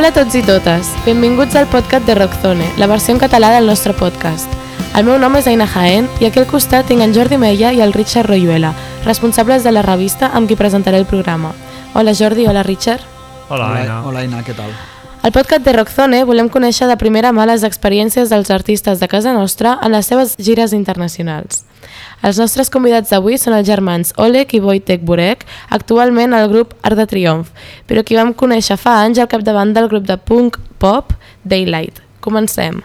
Hola a tots i totes, benvinguts al podcast de Rockzone, la versió en català del nostre podcast. El meu nom és Aina Jaén i aquí al costat tinc en Jordi Mella i el Richard Royuela, responsables de la revista amb qui presentaré el programa. Hola Jordi, hola Richard. Hola, Aina. Hola, Aina, què tal? Al podcast de Rockzone volem conèixer de primera mà les experiències dels artistes de casa nostra en les seves gires internacionals. Els nostres convidats d'avui són els germans Oleg i Wojtek Burek, actualment al grup Art de Triomf, però qui vam conèixer fa anys al capdavant del grup de punk pop Daylight. Comencem.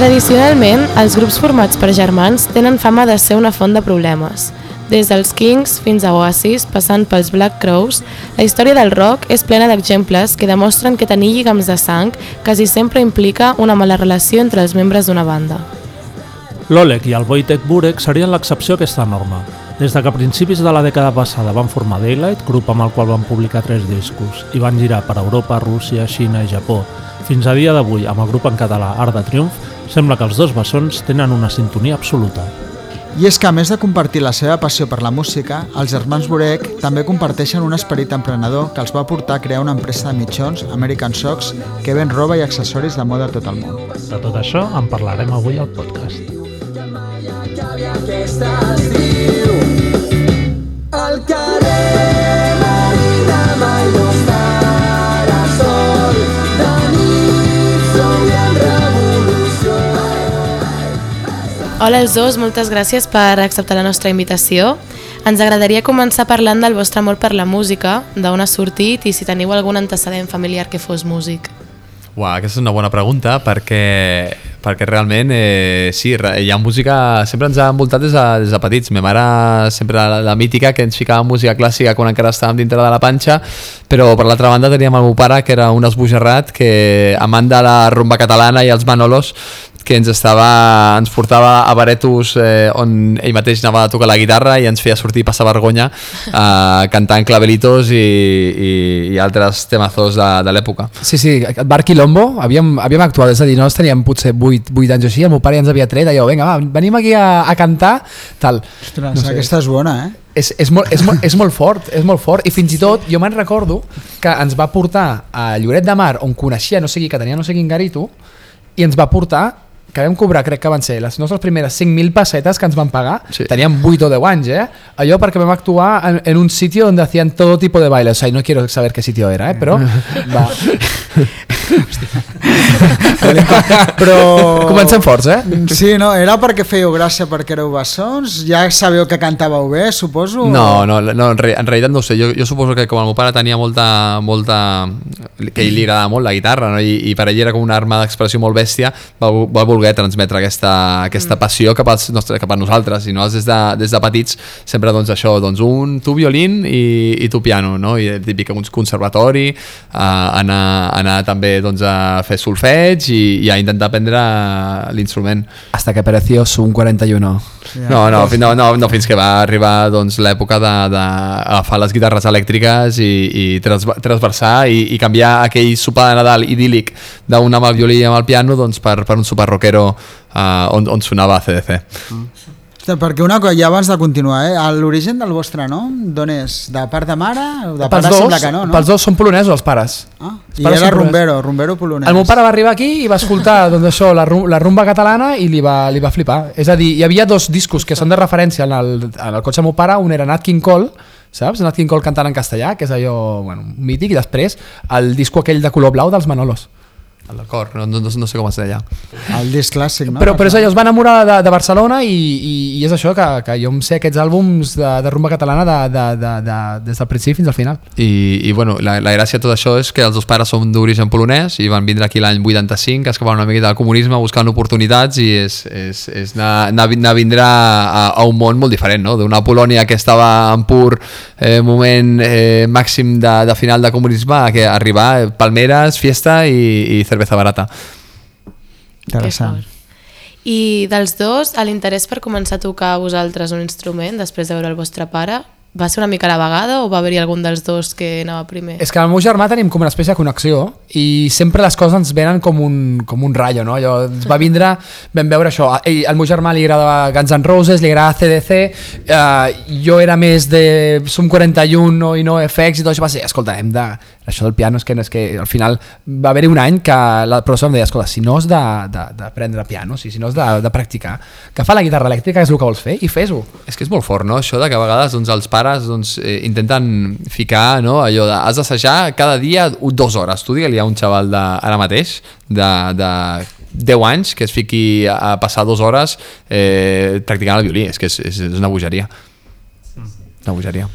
Tradicionalment, els grups formats per germans tenen fama de ser una font de problemes. Des dels Kings fins a Oasis, passant pels Black Crows, la història del rock és plena d'exemples que demostren que tenir lligams de sang quasi sempre implica una mala relació entre els membres d'una banda. L'Oleg i el Wojtek Burek serien l'excepció a aquesta norma. Des de que a principis de la dècada passada van formar Daylight, grup amb el qual van publicar tres discos, i van girar per Europa, Rússia, Xina i Japó, fins a dia d'avui amb el grup en català Art de Triomf, sembla que els dos bessons tenen una sintonia absoluta. I és que a més de compartir la seva passió per la música, els germans Burek també comparteixen un esperit emprenedor que els va portar a crear una empresa de mitjons, American Socks, que ven roba i accessoris de moda a tot el món. De tot això en parlarem avui al podcast. Al carrer Hola als dos, moltes gràcies per acceptar la nostra invitació. Ens agradaria començar parlant del vostre amor per la música, d'on ha sortit i si teniu algun antecedent familiar que fos músic. Uau, aquesta és una bona pregunta perquè, perquè realment eh, sí, hi ha música, sempre ens ha envoltat des de, des de petits. Ma mare sempre la, la mítica que ens ficava música clàssica quan encara estàvem dintre de la panxa, però per l'altra banda teníem el meu pare que era un esbojarrat que amant de la rumba catalana i els manolos que ens estava ens portava a baretos eh, on ell mateix anava a tocar la guitarra i ens feia sortir passar vergonya eh, cantant clavelitos i, i, i altres temazos de, de l'època. Sí, sí, al bar Quilombo havíem, havíem actuat, és a dir, nosaltres teníem potser 8, 8 anys o així, el meu pare ja ens havia tret allò, vinga, va, venim aquí a, a cantar, tal. Ostres, no sé. aquesta és bona, eh? És, és, molt, és, molt, és molt fort, és molt fort, i fins i tot jo me'n recordo que ens va portar a Lloret de Mar, on coneixia no sé qui, que tenia no sé quin garito, i ens va portar que vam cobrar, crec que van ser les nostres primeres 5.000 pessetes que ens van pagar, Sí. teníem 8 o 10 anys, eh? Allò perquè vam actuar en, en un sitio donde hacían todo tipo de bailes, o sea, no quiero saber qué sitio era, eh? Però va. Però... Comencem forts, eh? Sí, no, era perquè fèieu gràcia perquè éreu bessons? Ja sabeu que cantàveu bé, suposo? No, no, no en, re, en realitat no ho sé, jo, jo suposo que com el meu pare tenia molta, molta que a ell li agradava molt la guitarra no? I, i per ell era com una arma d'expressió molt bèstia va, va voler transmetre aquesta, aquesta passió cap, als nostres, cap a nosaltres i nosaltres des de, des de petits sempre doncs això, doncs un tu violín i, i tu piano, no? i el típic un conservatori a anar, anar també doncs, a fer solfeig i, i a intentar aprendre l'instrument Hasta que apareció un 41. no, no, fin- no, no, no, fins que va arribar doncs, l'època de, de agafar les guitarres elèctriques i, i trans, transversar i, i canviar aquell sopar de Nadal idíl·lic d'un amb el violí i amb el piano doncs, per, per un sopar rockero uh, on, on sonava CDC. Ostres, Perquè una cosa, ja abans de continuar, eh? l'origen del vostre nom, d'on és? De part de mare? De Pels pare dos, sembla que no, no? pels dos són polonesos els pares. Ah, Els I pares era són polonesos. rumbero, rumbero polonès. El meu pare va arribar aquí i va escoltar doncs, això, la, la rumba catalana i li va, li va flipar. És a dir, hi havia dos discos que són de referència en el, en el cotxe del meu pare, un era Nat King Cole, saps? Nat King Cole cantant en castellà, que és allò bueno, mític, i després el disco aquell de color blau dels Manolos. El del cor, no, no, no sé com es deia. El disc clàssic, no? Però, però és allò, es va enamorar de, de Barcelona i, i, i és això que, que jo em sé aquests àlbums de, de rumba catalana de, de, de, de, des del principi fins al final. I, i bueno, la, la gràcia de tot això és que els dos pares són d'origen polonès i van vindre aquí l'any 85, que escapaven una miqueta del comunisme buscant oportunitats i és, és, és anar, anar, anar a vindre a, a un món molt diferent, no? d'una Polònia que estava en pur eh, moment eh, màxim de, de final de comunisme a que arribar palmeres, fiesta i, i cerveza barata. Interessant. I dels dos, a l'interès per començar a tocar vosaltres un instrument després de veure el vostre pare, va ser una mica a la vegada o va haver-hi algun dels dos que anava primer? És que amb el meu germà tenim com una espècie de connexió i sempre les coses ens venen com un, com un ratllo, no? Allò, ens va vindre, vam veure això, a ell, al meu germà li agradava Guns N' Roses, li agradava CDC, eh, jo era més de Sum 41 no, i no FX i tot això, va ser, escolta, hem de... Això del piano és que, és que al final va haver-hi un any que la professora em deia, escolta, si no has d'aprendre piano, si, si no has de, de practicar, que fa la guitarra elèctrica, és el que vols fer, i fes-ho. És que és molt fort, no? Això de que a vegades doncs, els pares doncs, eh, intenten ficar no? allò de has d'assajar cada dia dues hores. Tu digue-li a un xaval de, ara mateix de, de 10 anys que es fiqui a passar dues hores eh, practicant el violí. És que és, és, és una bogeria. Una bogeria.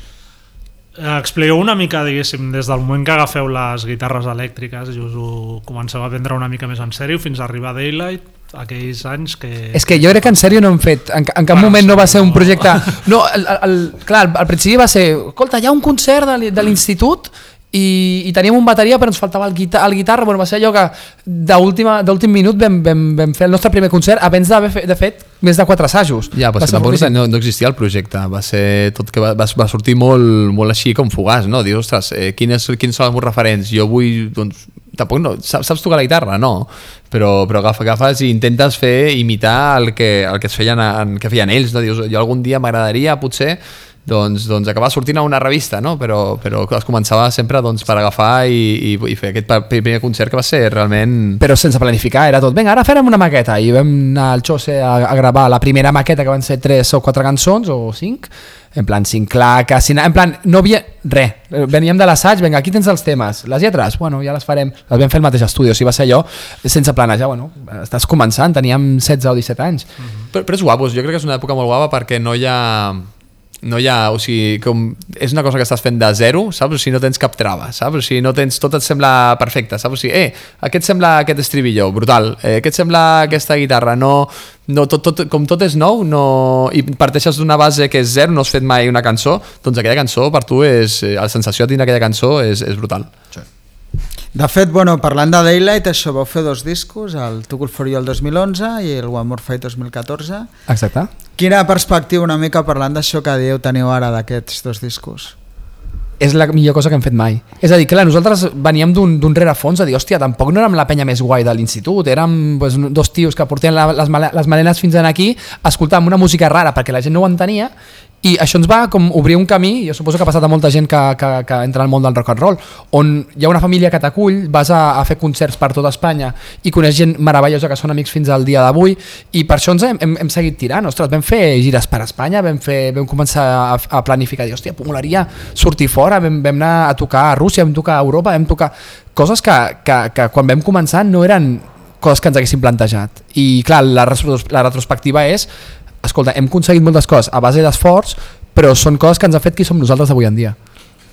Eh, Expliqueu una mica, diguéssim, des del moment que agafeu les guitarres elèctriques i us ho comenceu a prendre una mica més en sèrio fins a arribar a Daylight, aquells anys que... És que jo crec que en sèrio no hem fet, en, en cap Bueno, moment no va ser un projecte... No, el, el, el, clar, al principi va ser, escolta, hi ha un concert de, de l'institut i, i teníem un bateria però ens faltava el, guitar el guitarra, bueno, va ser allò que d'últim minut vam, vam, vam fer el nostre primer concert abans d'haver fe- de fet més de quatre assajos. Ja, però tampoc no, no existia el projecte, va ser tot que va, va, sortir molt, molt així com fugaç, no? Dius, ostres, eh, quines, quins són els meus referents? Jo vull, doncs, tampoc no, saps, saps tocar la guitarra? No, però, però agafa, agafes i intentes fer, imitar el que, el que es feien, en, que feien ells, no? Dius, jo algun dia m'agradaria, potser, doncs, doncs acabar sortint a una revista, no? però, però es començava sempre doncs, per agafar i, i, i fer aquest primer concert que va ser realment... però sense planificar, era tot, vinga, ara farem una maqueta. I vam anar al Xose a, a gravar la primera maqueta que van ser tres o quatre cançons o cinc, en plan cinc claques, en plan, no havia res, veníem de l'assaig, vinga, aquí tens els temes, les lletres, bueno, ja les farem, les vam fer al mateix estudi, o sigui, va ser allò sense planejar, bueno, estàs començant, teníem 16 o 17 anys, Però, però és guapo, jo crec que és una època molt guapa perquè no hi ha no hi ha, o sigui, com és una cosa que estàs fent de zero, saps? O sigui, no tens cap trava, saps? O sigui, no tens, tot et sembla perfecte, saps? O sigui, eh, aquest sembla aquest estribillo, brutal, eh, aquest sembla aquesta guitarra, no, no tot, tot, com tot és nou no, i parteixes d'una base que és zero, no has fet mai una cançó, doncs aquella cançó per tu és, eh, la sensació de tenir aquella cançó és, és brutal. De fet, bueno, parlant de Daylight, això vau fer dos discos, el Too Cool For You el 2011 i el One More Fight 2014. exacte. Quina perspectiva una mica parlant d'això que dieu teniu ara d'aquests dos discos? és la millor cosa que hem fet mai. És a dir, clar, nosaltres veníem d'un rerefons a dir, hòstia, tampoc no érem la penya més guai de l'institut, érem pues, dos tios que portien la, les, les malenes fins aquí, escoltàvem una música rara perquè la gent no ho entenia, i això ens va com obrir un camí, jo suposo que ha passat a molta gent que, que, que entra al món del rock and roll, on hi ha una família que t'acull, vas a, a fer concerts per tota Espanya i coneix gent meravellosa que són amics fins al dia d'avui, i per això ens hem, hem, hem seguit tirant, ostres, vam fer gires per Espanya, vam, fer, vam començar a, a planificar, hòstia, molaria sortir fora, vam, vam anar a tocar a Rússia, vam tocar a Europa, vam tocar coses que, que, que quan vam començar no eren coses que ens haguéssim plantejat. I clar, la, la retrospectiva és escolta, hem aconseguit moltes coses a base d'esforç, però són coses que ens ha fet qui som nosaltres avui en dia.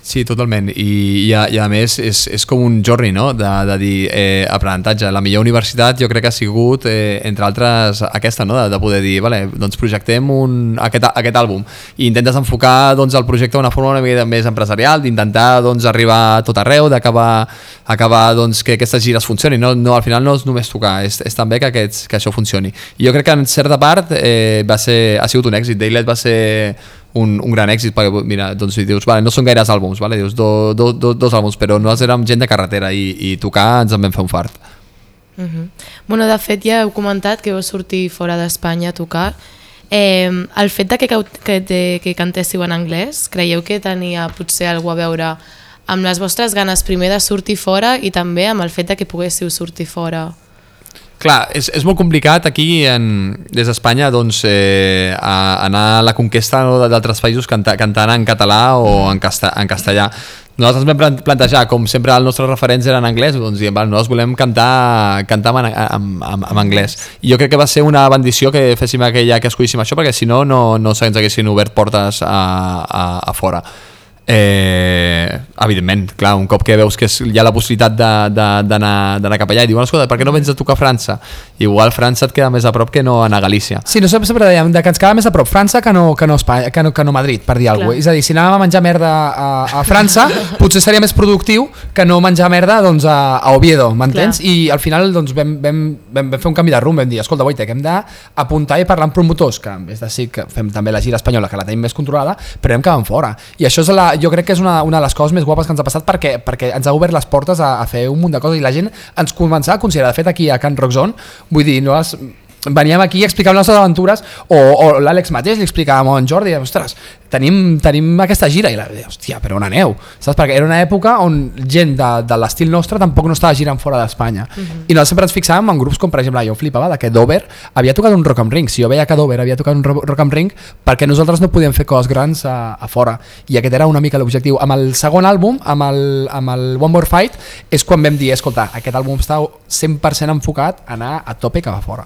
Sí, totalment. I, i, a, i a més és, és com un journey, no?, de, de dir eh, aprenentatge. La millor universitat jo crec que ha sigut, eh, entre altres, aquesta, no?, de, de poder dir, vale, doncs projectem un, aquest, aquest àlbum i intentes enfocar doncs, el projecte d'una forma una mica més empresarial, d'intentar doncs, arribar a tot arreu, d'acabar acabar, doncs, que aquestes gires funcionin. No, no, al final no és només tocar, és, és també que, aquests, que això funcioni. I jo crec que en certa part eh, va ser, ha sigut un èxit. Daylight va ser un, un gran èxit perquè mira, doncs si dius, vale, no són gaires àlbums vale? dius, do, do, do, dos àlbums però nosaltres érem gent de carretera i, i tocar ens en vam fer un fart Uh -huh. Bueno, de fet, ja heu comentat que vau sortir fora d'Espanya a tocar. Eh, el fet de que, que, de, que cantéssiu en anglès, creieu que tenia potser alguna a veure amb les vostres ganes primer de sortir fora i també amb el fet de que poguéssiu sortir fora? Clar, és, és molt complicat aquí en, des d'Espanya doncs, eh, a, anar a la conquesta no, d'altres països canta, cantant en català o en, casta, en castellà. Nosaltres vam plan- plantejar, com sempre els nostres referents eren en anglès, doncs diem, val, nosaltres volem cantar, cantar en, en, en, en anglès. I jo crec que va ser una bendició que féssim aquella, que escollíssim això, perquè si no, no, no se'ns haguessin obert portes a, a, a fora. Eh, Evidentment, clar, un cop que veus que és, hi ha la possibilitat de- de- d'anar d'anar cap allà i diuen, escolta, per què no vens a tocar a França? Igual França et queda més a prop que no anar a Galícia. Sí, no sempre, sempre dèiem de que ens quedava més a prop França que no, que no, Espanya, que no, que no Madrid, per dir alguna cosa. És a dir, si anàvem a menjar merda a, a França, potser seria més productiu que no menjar merda doncs, a, a Oviedo, m'entens? I al final doncs, vam, vam, vam, vam fer un canvi de rumb, vam dir, escolta, Wojtek, hem d'apuntar i parlar amb promotors, que vez de sí que fem també la gira espanyola, que la tenim més controlada, però hem quedat fora. I això és la, jo crec que és una, una de les coses més guapes que ens ha passat perquè, perquè ens ha obert les portes a, a fer un munt de coses i la gent ens començava a considerar, de fet aquí a Can Rock Zone, vull dir, no les, veníem aquí a explicar les nostres aventures o, o l'Àlex mateix li explicàvem a en Jordi ostres, tenim, tenim aquesta gira i la hòstia, però on aneu? Saps? Perquè era una època on gent de, de l'estil nostre tampoc no estava girant fora d'Espanya. I nosaltres sempre ens fixàvem en grups com per exemple jo flipava de que Dover havia tocat un Rock am Ring. Si jo veia que Dover havia tocat un ro- Rock am Ring perquè nosaltres no podíem fer coses grans a, a fora? I aquest era una mica l'objectiu. Amb el segon àlbum, amb el, amb el One More Fight és quan vam dir, escolta, aquest àlbum està 100% enfocat a anar a tope cap a fora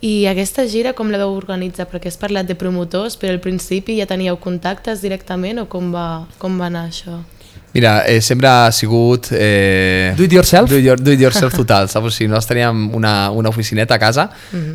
I aquesta gira com la vau organitzar? Perquè has parlat de promotors, però al principi ja teníeu contactes directament o com va, com va anar això? Mira, eh, sempre ha sigut... Eh, Do it yourself? Do it, your, do it yourself total, saps? O sigui, nosaltres teníem una, una oficineta a casa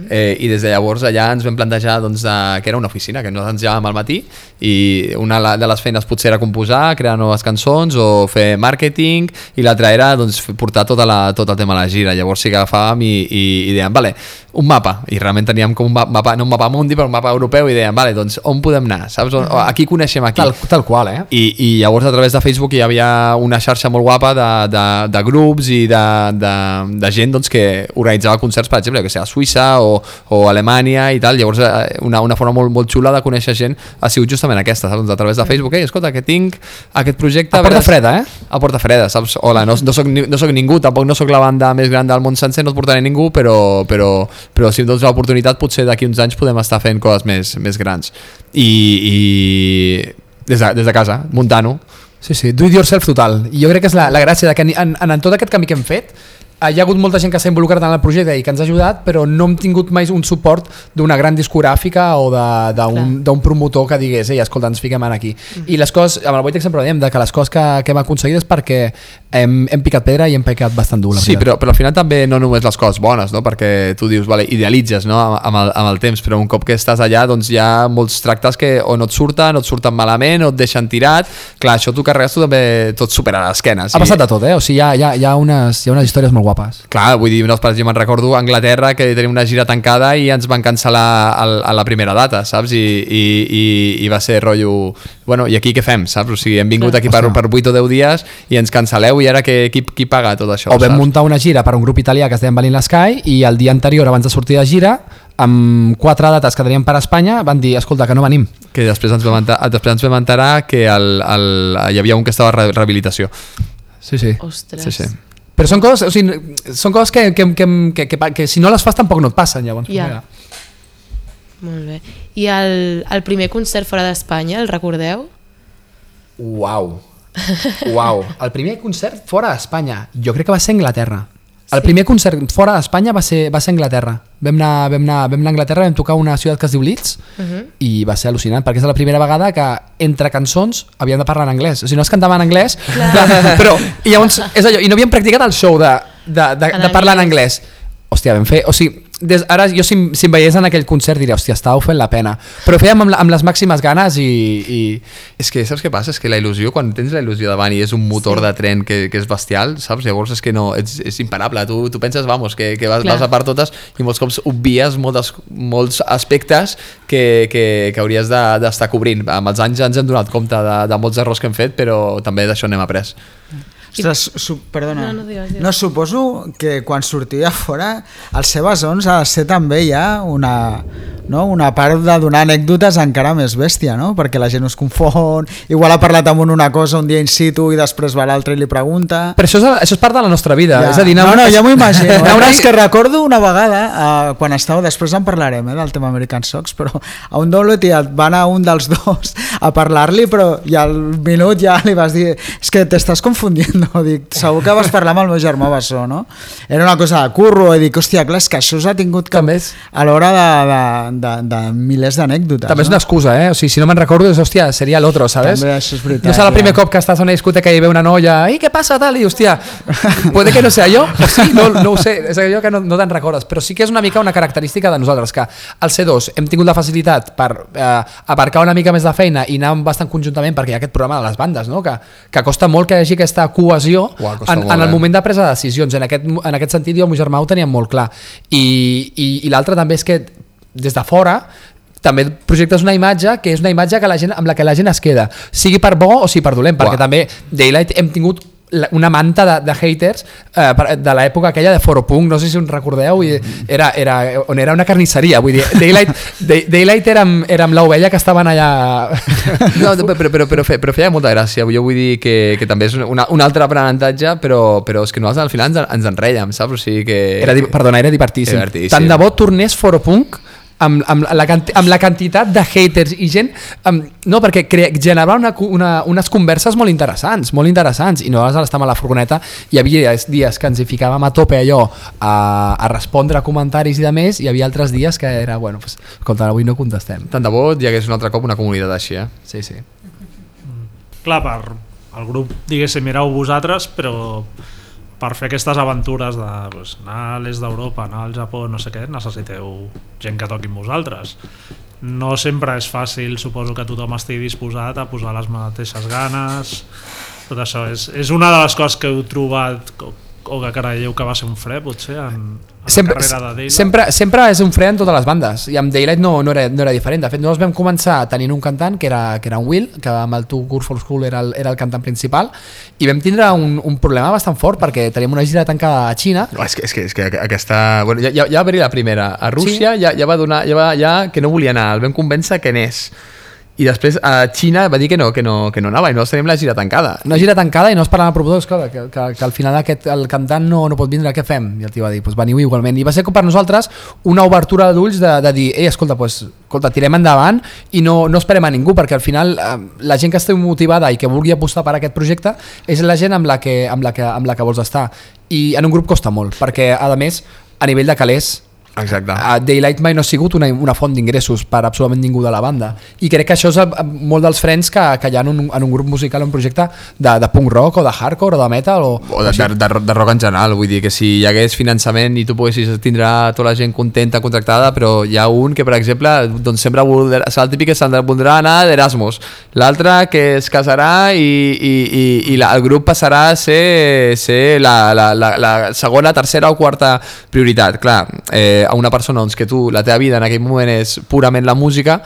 eh, i des de llavors allà ens vam plantejar doncs, de, que era una oficina, que nosaltres ens llevàvem al matí i una de les feines potser era composar, crear noves cançons o fer màrqueting i l'altra era doncs, portar tota la, tot el tema a la gira. Llavors sí que agafàvem i, i, i dèiem, vale, un mapa, i realment teníem com un ma- mapa, no un mapa mundi, però un mapa europeu i dèiem, vale, doncs on podem anar, saps? On, aquí coneixem aquí. tal, tal qual, eh? I, I llavors a través de Facebook hi havia una xarxa molt guapa de, de, de grups i de, de, de gent doncs, que organitzava concerts, per exemple, que sé, a Suïssa o, o a Alemanya i tal. Llavors eh, una, una forma molt, molt xula de conèixer gent ha sigut justament aquesta, saps? Doncs a través de Facebook. Ei, escolta, que tinc aquest projecte... A porta freda, eh? A porta freda, saps? Hola, no, no, soc, no soc ningú, tampoc no sóc la banda més gran del món sencer, no et portaré ningú, però, però, però si em dones l'oportunitat potser d'aquí uns anys podem estar fent coses més, més grans. I, i des, de, des de casa, muntant-ho. Sí, sí, do it yourself total. I jo crec que és la, la gràcia de que en, en, en tot aquest camí que hem fet hi ha hagut molta gent que s'ha involucrat en el projecte i que ens ha ajudat, però no hem tingut mai un suport d'una gran discogràfica o d'un promotor que digués, ei, escolta, ens fiquem aquí. I les coses, amb el Wojtek sempre ho diem, de que les coses que, que hem aconseguit és perquè hem, hem picat pedra i hem picat bastant dur. la Sí, però, però al final també no només les coses bones, no? perquè tu dius, vale, idealitzes no? amb, amb, el, amb el temps, però un cop que estàs allà doncs hi ha molts tractes que o no et surten, o et surten malament, o et deixen tirat. Clar, això tu carregues tu també tot supera a l'esquena. Ha passat de tot, eh? O sigui, hi ha, hi ha, hi ha, unes, hi ha unes històries molt guapes. Clar, vull dir, no, per exemple, me'n recordo a Anglaterra que tenim una gira tancada i ens van cancel·lar a la primera data, saps? I, i, i, i va ser rotllo... Bueno, i aquí què fem, saps? O sigui, hem vingut aquí per, per 8 o 10 dies i ens cancel·leu i ara que, qui, qui paga tot això, O vam saps? muntar una gira per un grup italià que es deia Valin l'Sky i el dia anterior, abans de sortir de gira, amb quatre dates que tenien per a Espanya, van dir, escolta, que no venim. que després ens vam, enta- després ens vam enterar que el, el, hi havia un que estava a re- rehabilitació. Sí, sí. Ostres. Sí, sí. Però són coses, o sigui, són coses que, que, que, que, que, que si no les fas tampoc no et passen, llavors. Ja. mira. Molt bé. I el, el primer concert fora d'Espanya, el recordeu? Uau. Uau. El primer concert fora d'Espanya, jo crec que va ser a Anglaterra. El primer concert fora d'Espanya va ser, va ser a Anglaterra. Vam anar, vam, anar, vam anar a Anglaterra, vam tocar una ciutat que es diu Leeds Uh -huh. i va ser al·lucinant perquè és la primera vegada que entre cançons havíem de parlar en anglès o sigui, no es cantava en anglès clar. però i llavors, és allò, i no havíem practicat el show de, de, de, de parlar en anglès hòstia, vam fer, o sigui des, ara jo si, si em veiés en aquell concert diria, hòstia, estàveu fent la pena però ho fèiem amb, amb les màximes ganes i, i És que saps què passa? És que la il·lusió, quan tens la il·lusió davant i és un motor Sí. de tren que, que és bestial, saps? Llavors és que no, és, és imparable. Tu, tu penses, vamos, que, que vas, Clar. vas a per totes i molts cops obvies moltes, molts aspectes que, que, que hauries de- d'estar de, cobrint. Amb els anys ens hem donat compte de, de molts errors que hem fet, però també d'això n'hem après. Ostres, su, perdona. No, no, digues, digues. no, suposo que quan sortia fora, els seves ons ha de ser també ja una, no? una part de donar anècdotes encara més bèstia, no? perquè la gent es confon, igual ha parlat amb un una cosa un dia in situ i després va a l'altre i li pregunta... però això és, això és part de la nostra vida Ja. és a dir, no, no, ja m'ho imagino. A No, és que recordo una vegada, uh, quan estava, després en parlarem eh, del tema American Sox, però a un doble tia va anar un dels dos a parlar-li, però i al minut ja li vas dir és que t'estàs confundiendo no, dic, segur que vas parlar amb el meu germà Bessó, no? Era una cosa de curro, i dic, hòstia, clar, és que això s'ha tingut que... També és- A l'hora de, de, de, de milers d'anècdotes, També és una excusa, eh? O sigui, si no me'n recordo, és, hòstia, seria l'altre, ¿sabes? També això és veritat, No serà el primer ja. cop que estàs a una discoteca i ve una noia, i què passa, tal? I, hòstia, puede que no sea jo, o sí, no, no ho sé, és allò que no, no te'n recordes, però sí que és una mica una característica de nosaltres, que al C2 hem tingut la facilitat per eh, aparcar una mica més de feina i anar bastant conjuntament, perquè hi ha aquest programa de les bandes, no? que, que costa molt que hi hagi aquesta cohesió en, molt, en el moment de presa de decisions. En aquest, en aquest sentit, jo i el meu germà ho teníem molt clar. I, i, i l'altre també és que des de fora també projectes una imatge que és una imatge que la gent, amb la que la gent es queda, sigui per bo o sigui per dolent, perquè Uau. també Daylight hem tingut una manta de, de haters eh, de l'època aquella de Foropunk, no sé si us recordeu, i era, era, on era una carnisseria, vull dir, Daylight, Day, Daylight érem, érem l'ovella que estaven allà... No, però, però, però, però, fe- però feia molta gràcia. Jo vull dir que, que també és una, un altre aprenentatge, però, però és que nosaltres al final ens, ens enreiem, saps? O sigui que... Era, perdona, era divertíssim. Divertíssim. Tant de bo tornés Foropunk amb, amb, la, amb la quantitat de haters i gent... Amb, no, perquè crea, generava una, una, unes converses molt interessants, molt interessants, i nosaltres estàvem a la furgoneta i hi havia dies que ens hi ficàvem a tope allò a, a respondre a comentaris i de més, i hi havia altres dies que era, bueno, pues, escolta, avui no contestem. Tant de bo hi hagués un altre cop una comunitat així, eh? Sí, sí. Clar, per el grup, diguéssim, éreu vosaltres, però per fer aquestes aventures de pues, anar a l'est d'Europa, anar al Japó, no sé què, necessiteu gent que toqui amb vosaltres. No sempre és fàcil, suposo que tothom estigui disposat a posar les mateixes ganes, tot això. És, és una de les coses que heu trobat o, que creieu que va ser un fre, potser, en, en sempre, la carrera de Daylight? sempre, sempre és un fre en totes les bandes i amb Daylight no, no, era, no era diferent de fet nosaltres vam començar tenint un cantant que era, que era un Will, que amb el Two Good for School era el, era el cantant principal i vam tindre un, un problema bastant fort perquè teníem una gira tancada a Xina No, és que, és que, és que aquesta... Bueno, ja, ja, ja va venir la primera. A Rússia sí. ja, ja va donar... Ja, va, ja que no volia anar, el vam convèncer que anés. I després a Xina va dir que no, que no, que no anava i nosaltres tenim la gira tancada. una gira tancada i no es parlava amb el promotor escolta, que, que, que al final aquest, el cantant no, no pot vindre, què fem? I el tio va dir, pues veniu igualment i va ser com per nosaltres una obertura d'ulls de, de dir, ei, escolta, pues, escolta, tirem endavant i no, no esperem a ningú perquè al final eh, la gent que estigui motivada i que vulgui apostar per aquest projecte és la gent amb la que, amb la que, amb la que vols estar i en un grup costa molt perquè a més a nivell de calés Exacte. a Daylight mai no ha sigut una, una font d'ingressos per absolutament ningú de la banda i crec que això és molt dels frens que, que hi ha en un, en un grup musical, un projecte de, de punk rock o de hardcore o de metal o, O de, de, de, de rock en general, vull dir que si hi hagués finançament i tu poguessis tindre tota la gent contenta, contractada, però hi ha un que, per exemple, doncs sempre voldrà, serà el típic que se'n voldrà anar d'Erasmus, l'altre que es casarà i, i, i, i la, el grup passarà a ser, ser la, la, la, la segona, tercera o quarta prioritat. Clar, eh, a una persona doncs, que tu, la teva vida en aquell moment és purament la música,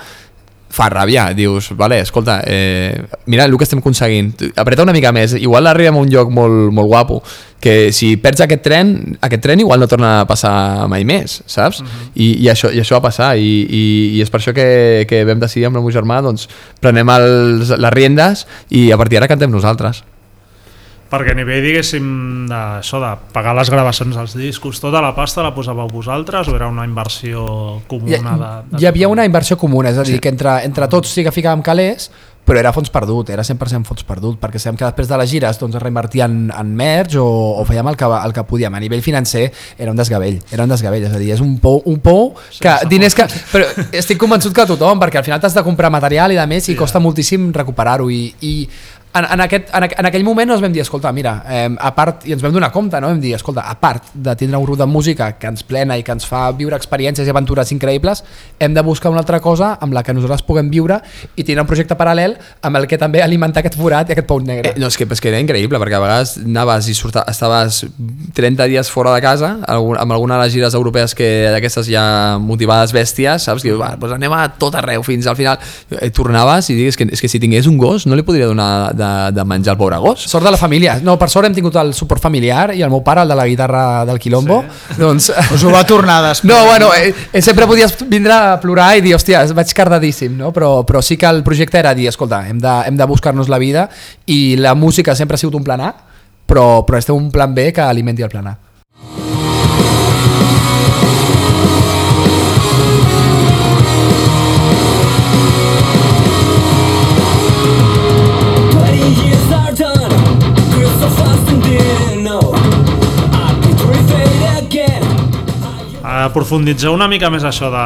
fa ràbia, dius, vale, escolta, eh, mira el que estem aconseguint, apreta una mica més, igual arribem a un lloc molt, molt guapo, que si perds aquest tren, aquest tren igual no torna a passar mai més, saps? I, i, això, I això va passar, i, i, i és per això que, que vam decidir amb el meu germà, doncs, prenem els, les riendes i a partir d'ara cantem nosaltres. Perquè a nivell, diguéssim, d'això, de pagar les gravacions dels discos, tota la pasta la posàveu vosaltres o era una inversió hi, comuna? De, de hi havia una inversió comuna, és a dir, que entre, entre tots sí que ficàvem calés però era fons perdut, era 100% fons perdut perquè sabem que després de les gires doncs, es reinvertien en merch o, o fèiem el que, el que podíem. A nivell financer era un desgavell era un desgavell, és a dir, és un pou, un pou que diners que, però estic convençut que tothom perquè al final t'has de comprar material i de més i costa moltíssim recuperar-ho i, i en, en, aquest, en, en aquell moment ens vam dir, escolta, mira, eh, a part, i ens vam donar compte, no? vam dir, escolta, a part de tindre un grup de música que ens plena i que ens fa viure experiències i aventures increïbles, hem de buscar una altra cosa amb la que nosaltres puguem viure i tindre un projecte paral·lel amb el que també alimentar aquest forat i aquest pou negre. Eh, no, és que, és que era increïble, perquè a vegades anaves i surta, estaves 30 dies fora de casa, amb alguna de les gires europees que d'aquestes ja motivades bèsties, saps? Que va, doncs anem a tot arreu fins al final. Eh, tornaves i digues que, és que si tingués un gos no li podria donar de, de menjar al pobre gos. Sort de la família. No, per sort hem tingut el suport familiar i el meu pare, el de la guitarra del Quilombo, sí. doncs... Us ho va tornar després. No, bueno, eh, eh, sempre podies vindre a plorar i dir, hòstia, vaig cardadíssim, no? Però, però sí que el projecte era dir, escolta, hem de, hem de buscar-nos la vida i la música sempre ha sigut un plan A, però, però este un plan B que alimenti el plan A. profunditzeu una mica més això de,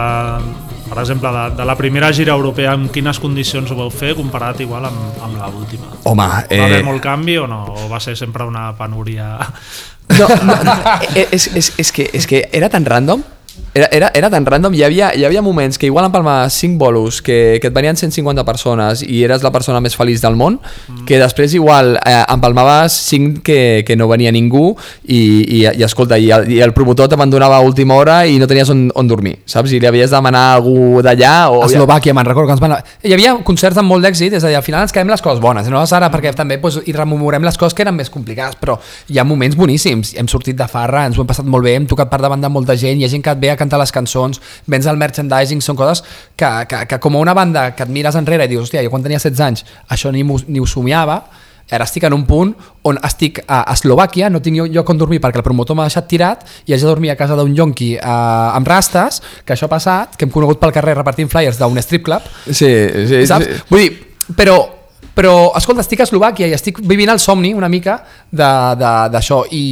per exemple, de, de la primera gira europea, en quines condicions ho vau fer comparat igual amb, amb l'última? Home, Va haver eh, molt canvi o no? O va ser sempre una penúria? No, no, no. Eh, és, és, és, que, és que era tan random era, era, era tan random, hi havia, hi havia moments que igual empalmar 5 bolos que, que et venien 150 persones i eres la persona més feliç del món, mm. que després igual eh, empalmaves 5 que, que no venia ningú i, i, i escolta, i el, i el promotor t'abandonava a última hora i no tenies on, on dormir, saps? I li havies de demanar a algú d'allà o... A Eslovàquia, me'n recordo que ens van... Hi havia concerts amb molt d'èxit, és a dir, al final ens quedem les coses bones, no ara perquè també doncs, hi rememorem les coses que eren més complicades, però hi ha moments boníssims, hem sortit de farra, ens ho hem passat molt bé, hem tocat per davant de molta gent, hi ha gent que et ve a cantar les cançons, vens el merchandising, són coses que, que, que com a una banda que et mires enrere i dius, hòstia, jo quan tenia 16 anys això ni, ni ho somiava, ara estic en un punt on estic a Eslovàquia, no tinc lloc on dormir perquè el promotor m'ha deixat tirat i haig de dormir a casa d'un yonqui eh, amb rastes, que això ha passat, que hem conegut pel carrer repartint flyers d'un strip club, Sí, sí, saps? sí. Vull dir, però, però, escolta, estic a Eslovàquia i estic vivint el somni una mica d'això i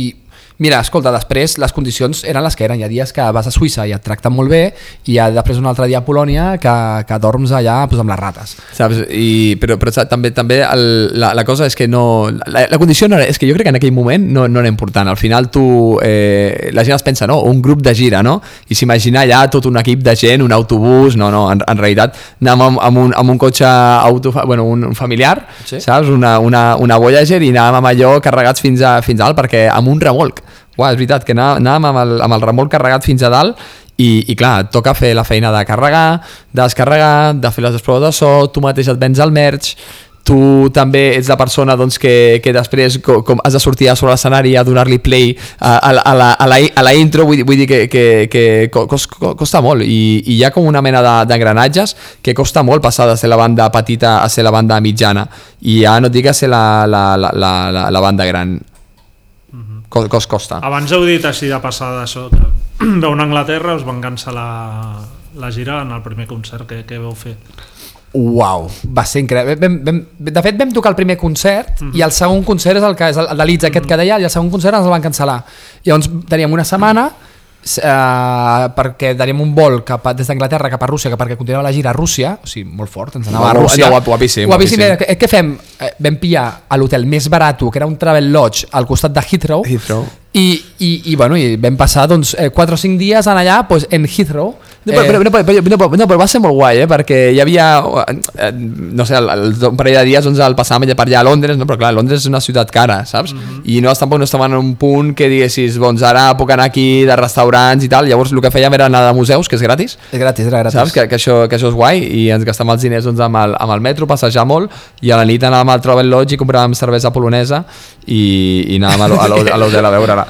Mira, escolta, després les condicions eren les que eren. Hi ha dies que vas a Suïssa i et tracten molt bé i hi ha després un altre dia a Polònia que, que dorms allà pues, amb les rates. saps? I, però, però també també el, la, la cosa és que no la, la condició no era, és que jo crec que en aquell moment no, no era important, al final tu eh, la gent es pensa, no? un grup de gira no? i s'imagina allà tot un equip de gent un autobús, no, no, en, en realitat anàvem amb, amb, un, amb un cotxe auto, bueno, un, un familiar, Sí. saps? Una, una, una Voyager i anàvem amb allò carregats fins a, fins a dalt perquè amb un remolc Uah, és veritat que anà- anàvem amb el, amb el remolc carregat fins a dalt i, i clar, et toca fer la feina de carregar, de descarregar, de fer les proves de so, tu mateix et vens el merch, tu també ets la persona doncs, que, que després co- com has de sortir a sobre l'escenari a donar-li play a, a, a, la, a, la, a la intro, vull vull dir que, que, que co- cos, co- costa molt i, i hi ha com una mena de- d'engranatges que costa molt passar de ser la banda petita a ser la banda mitjana i ja no et dic a ser la, la, la, la, la banda gran cos, cos costa Abans heu dit així de passada això, que veu a Anglaterra, us van cancel·lar la gira en el primer concert que, que vau fer. Uau, va ser increïble. Vam, vam, de fet, vam tocar el primer concert Mhm. i el segon concert és el que és el, el de Leeds, aquest que deia, i el segon concert ens el van cancel·lar. Llavors teníem una setmana s- eh, perquè teníem un vol cap a, des d'Anglaterra cap a Rússia, que perquè continuava la gira a Rússia, o sigui, molt fort, ens anava a Rússia. guap- guapíssim, guapíssim. guapíssim. Era, què, fem? Eh, vam pillar a l'hotel més barat, que era un Travel Lodge al costat de Heathrow, Heathrow. i, i, i, bueno, i vam passar doncs, eh, 4 o 5 dies en allà pues, en Heathrow. No, però, però, no, però, no, però, no, però va ser molt guai, eh? perquè hi havia, eh, no sé, el, el, un parell de dies doncs, el passàvem allà per allà a Londres, no? però clar, Londres és una ciutat cara, saps? I no, tampoc no estàvem en un punt que diguessis, doncs ara puc anar aquí de restaurants i tal, llavors el que fèiem era anar de museus, que és gratis, És gratis, era gratis. saps? Que, que, això, que això és guai i ens gastàvem els diners doncs, amb, el, amb el metro, passejar molt i a la nit anàvem al Travel Lodge i compràvem cervesa polonesa i, i anàvem a l'ho- a a l'hotel a veure-la.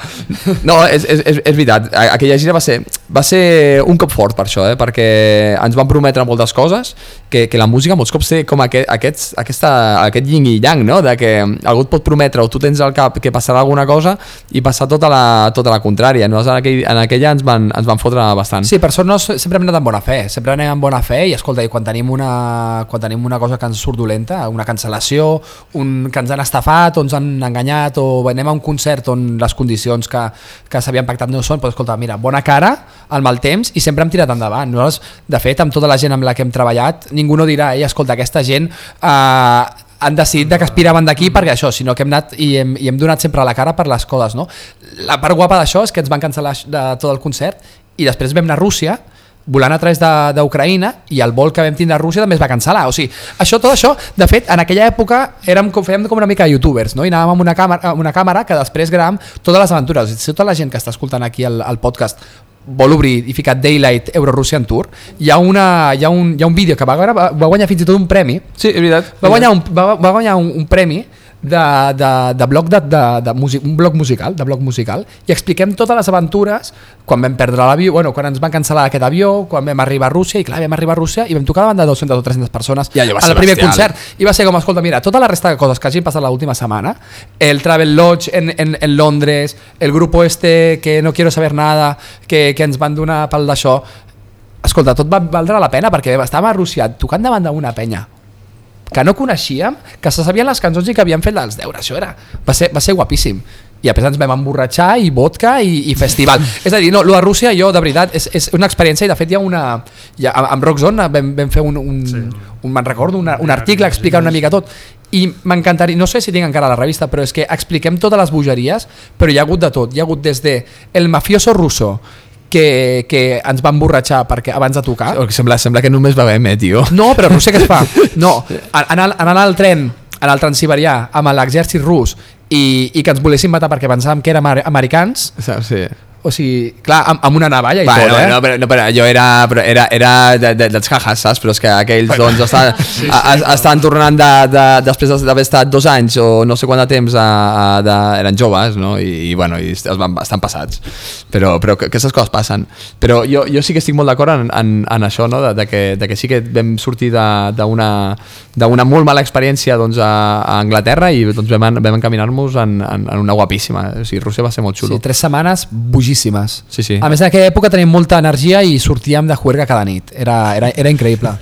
No, és, és, és, és veritat, aquella gira va ser, va ser un cop fort per això, eh? perquè ens van prometre moltes coses que, que la música molts cops té com aquest, aquests, aquesta, aquest yin i yang, no? de que algú et pot prometre o tu tens al cap que passarà alguna cosa i passar tota la, tota la contrària. Nosaltres en, aquell, en aquella ens van, ens van fotre bastant. Sí, per sort no, sempre hem anat amb bona fe, sempre anem amb bona fe i escolta, i quan tenim una, quan tenim una cosa que ens surt dolenta, una cancel·lació, un, que ens han estafat o ens han enganyat o anem a un concert on les condicions que, que s'havien pactat no són, doncs escolta, mira, bona cara al mal temps i sempre hem tirat endavant. Nosaltres, de fet, amb tota la gent amb la que hem treballat, ningú no dirà, ei, escolta, aquesta gent eh, han decidit de que aspiraven d'aquí perquè això, sinó que hem anat i hem, i hem donat sempre la cara per les coses, no? La part guapa d'això és que ens van cancel·lar de tot el concert i després vam anar a Rússia volant a través d'Ucraïna i el vol que vam tindre a Rússia també es va cancel·lar o sigui, això, tot això, de fet, en aquella època érem, fèiem com una mica youtubers no? i anàvem amb una càmera, amb una càmera que després gravàvem totes les aventures, si tota la gent que està escoltant aquí el, el podcast vol obrir i ficar Daylight Euro Russian Tour hi ha, una, hi ha, un, hi ha un vídeo que va, va, va guanyar fins i tot un premi Sí, és veritat. va guanyar un, va, va guanyar un, un premi de, de, de blog de, de, de music, un blog musical, de blog musical i expliquem totes les aventures quan vam perdre l'avió, bueno, quan ens van cancel·lar aquest avió, quan vam arribar a Rússia i clar, vam arribar a Rússia i vam tocar davant de 200 o 300 persones I allò va al primer bestial. concert i va ser com, escolta, mira, tota la resta de coses que hagin passat l'última setmana, el Travel Lodge en, en, en Londres, el grupo este que no quiero saber nada, que, que ens van donar pel d'això, escolta, tot va valdre la pena perquè estàvem a Rússia tocant davant d'una penya que no coneixíem, que se sabien les cançons i que havien fet els deures, això era, va ser, va ser guapíssim. I després ens vam emborratxar i vodka i, i festival. és a dir, no, lo de Rússia jo de veritat és, és una experiència i de fet hi ha una hi ha, amb Rockzone vam, vam fer un, un, sí. un me'n recordo, una, un article explicant una mica tot. I m'encantaria, no sé si tinc encara la revista però és que expliquem totes les bogeries però hi ha hagut de tot, hi ha hagut des de el mafioso russo que, que ens va emborratxar perquè abans de tocar sembla, sembla que només bevem, eh, tio. no, però no sé què es fa. No, anar, anar al tren, anar al Transiberià amb l'exèrcit rus i, i que ens volessin matar perquè pensàvem que érem amer- americans, Saps? Sí. O sigui, clar, amb, amb una navalla i Va, tot, no, eh? no, però, no, però jo era, però era, era de, de, dels jajas, saps? Però és que aquells doncs estan, sí, sí, a, a, estan tornant de, de, després d'haver estat dos anys o no sé quant de temps a, a, de, eren joves, no? I, i bueno, i es van, estan passats. Però, però que, que aquestes coses passen. Però jo, jo sí que estic molt d'acord en, en, en això, no? De, de, que, de que sí que vam sortir de- d'una d'una molt mala experiència doncs, a, a Anglaterra i doncs, vam, vam encaminar-nos en, en, en una guapíssima. O sigui, Rússia va ser molt xulo. Sí, tres setmanes bojíssimes. Sí, sí. A més, en aquella època teníem molta energia i sortíem de juerga cada nit. Era, era, era increïble.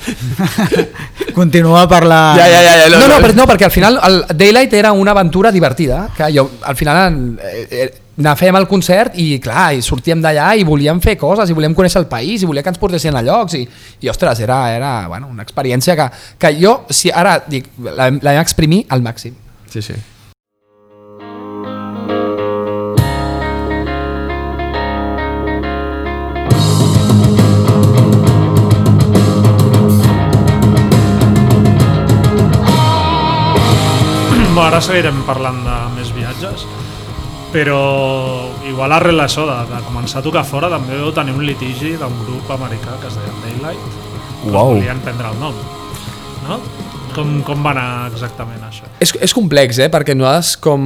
Continua per la... Ja, ja, ja, ja, No, no, però, no, perquè al final el Daylight era una aventura divertida, que jo al final eh, eh, anar fèiem el concert i clar, i sortíem d'allà i volíem fer coses i volíem conèixer el país i volíem que ens portessin a llocs i, i ostres, era, era bueno, una experiència que, que jo, si ara dic, la, la vam exprimir al màxim. Sí, sí. Ara seguirem parlant de més viatges, però igual arrel això de, de començar a tocar fora també veu tenir un litigi d'un grup americà que es deia Daylight, que Uau. volien prendre el nom. No? Com, com va anar exactament això? És, és complex, eh? Perquè nosaltres com...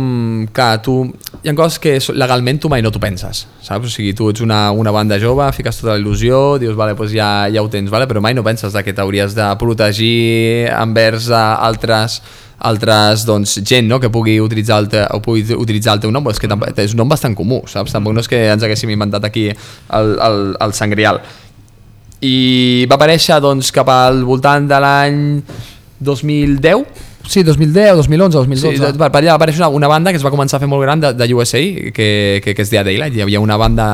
Clar, tu... Hi ha coses que legalment tu mai no t'ho penses, saps? O sigui, tu ets una, una banda jove, fiques tota la il·lusió, dius, vale, doncs ja, ja ho tens, vale? però mai no penses que t'hauries de protegir envers a altres altres doncs, gent no? que pugui utilitzar el, te, o pugui utilitzar el teu nom, és que és un nom bastant comú, saps? Tampoc no és que ens haguéssim inventat aquí el, el, el sangrial. I va aparèixer doncs, cap al voltant de l'any 2010, Sí, 2010, 2011, Sí, 2012. per, per allà va aparèixer una, una banda que es va començar a fer molt gran de, de USA, que, que, que es deia Daylight. Hi havia una banda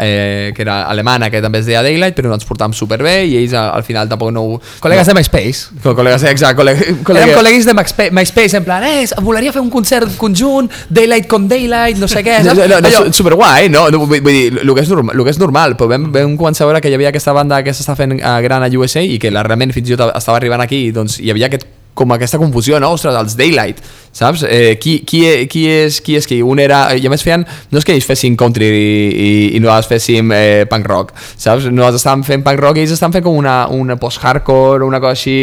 eh, que era alemana que també es deia Daylight, però no ens portàvem superbé i ells al, al final tampoc no... ho- Col·legues no, de MySpace. Co- Col·legues, exacte, col·lega, Érem col·lega, col·leguis de MySpace, MySpace en plan, eh, volaria fer un concert conjunt, Daylight con Daylight, no sé què, No, saps? no, no, Allò- su- superguai, no? no vull, vull dir, el que és normal, el que és normal però vam, vam començar a veure que hi havia aquesta banda que s'està fent eh, gran a USA i que la, realment fins i tot estava arribant aquí i doncs hi havia aquest com aquesta confusió, no? Ostres, els Daylight, saps? Eh, qui, qui, qui, és, qui és qui? Un era... I a més feien... No és que ells fessin country i, i, i nosaltres féssim eh, punk rock, saps? Nosaltres estàvem fent punk rock i ells estan fent com una, una post-hardcore, una cosa així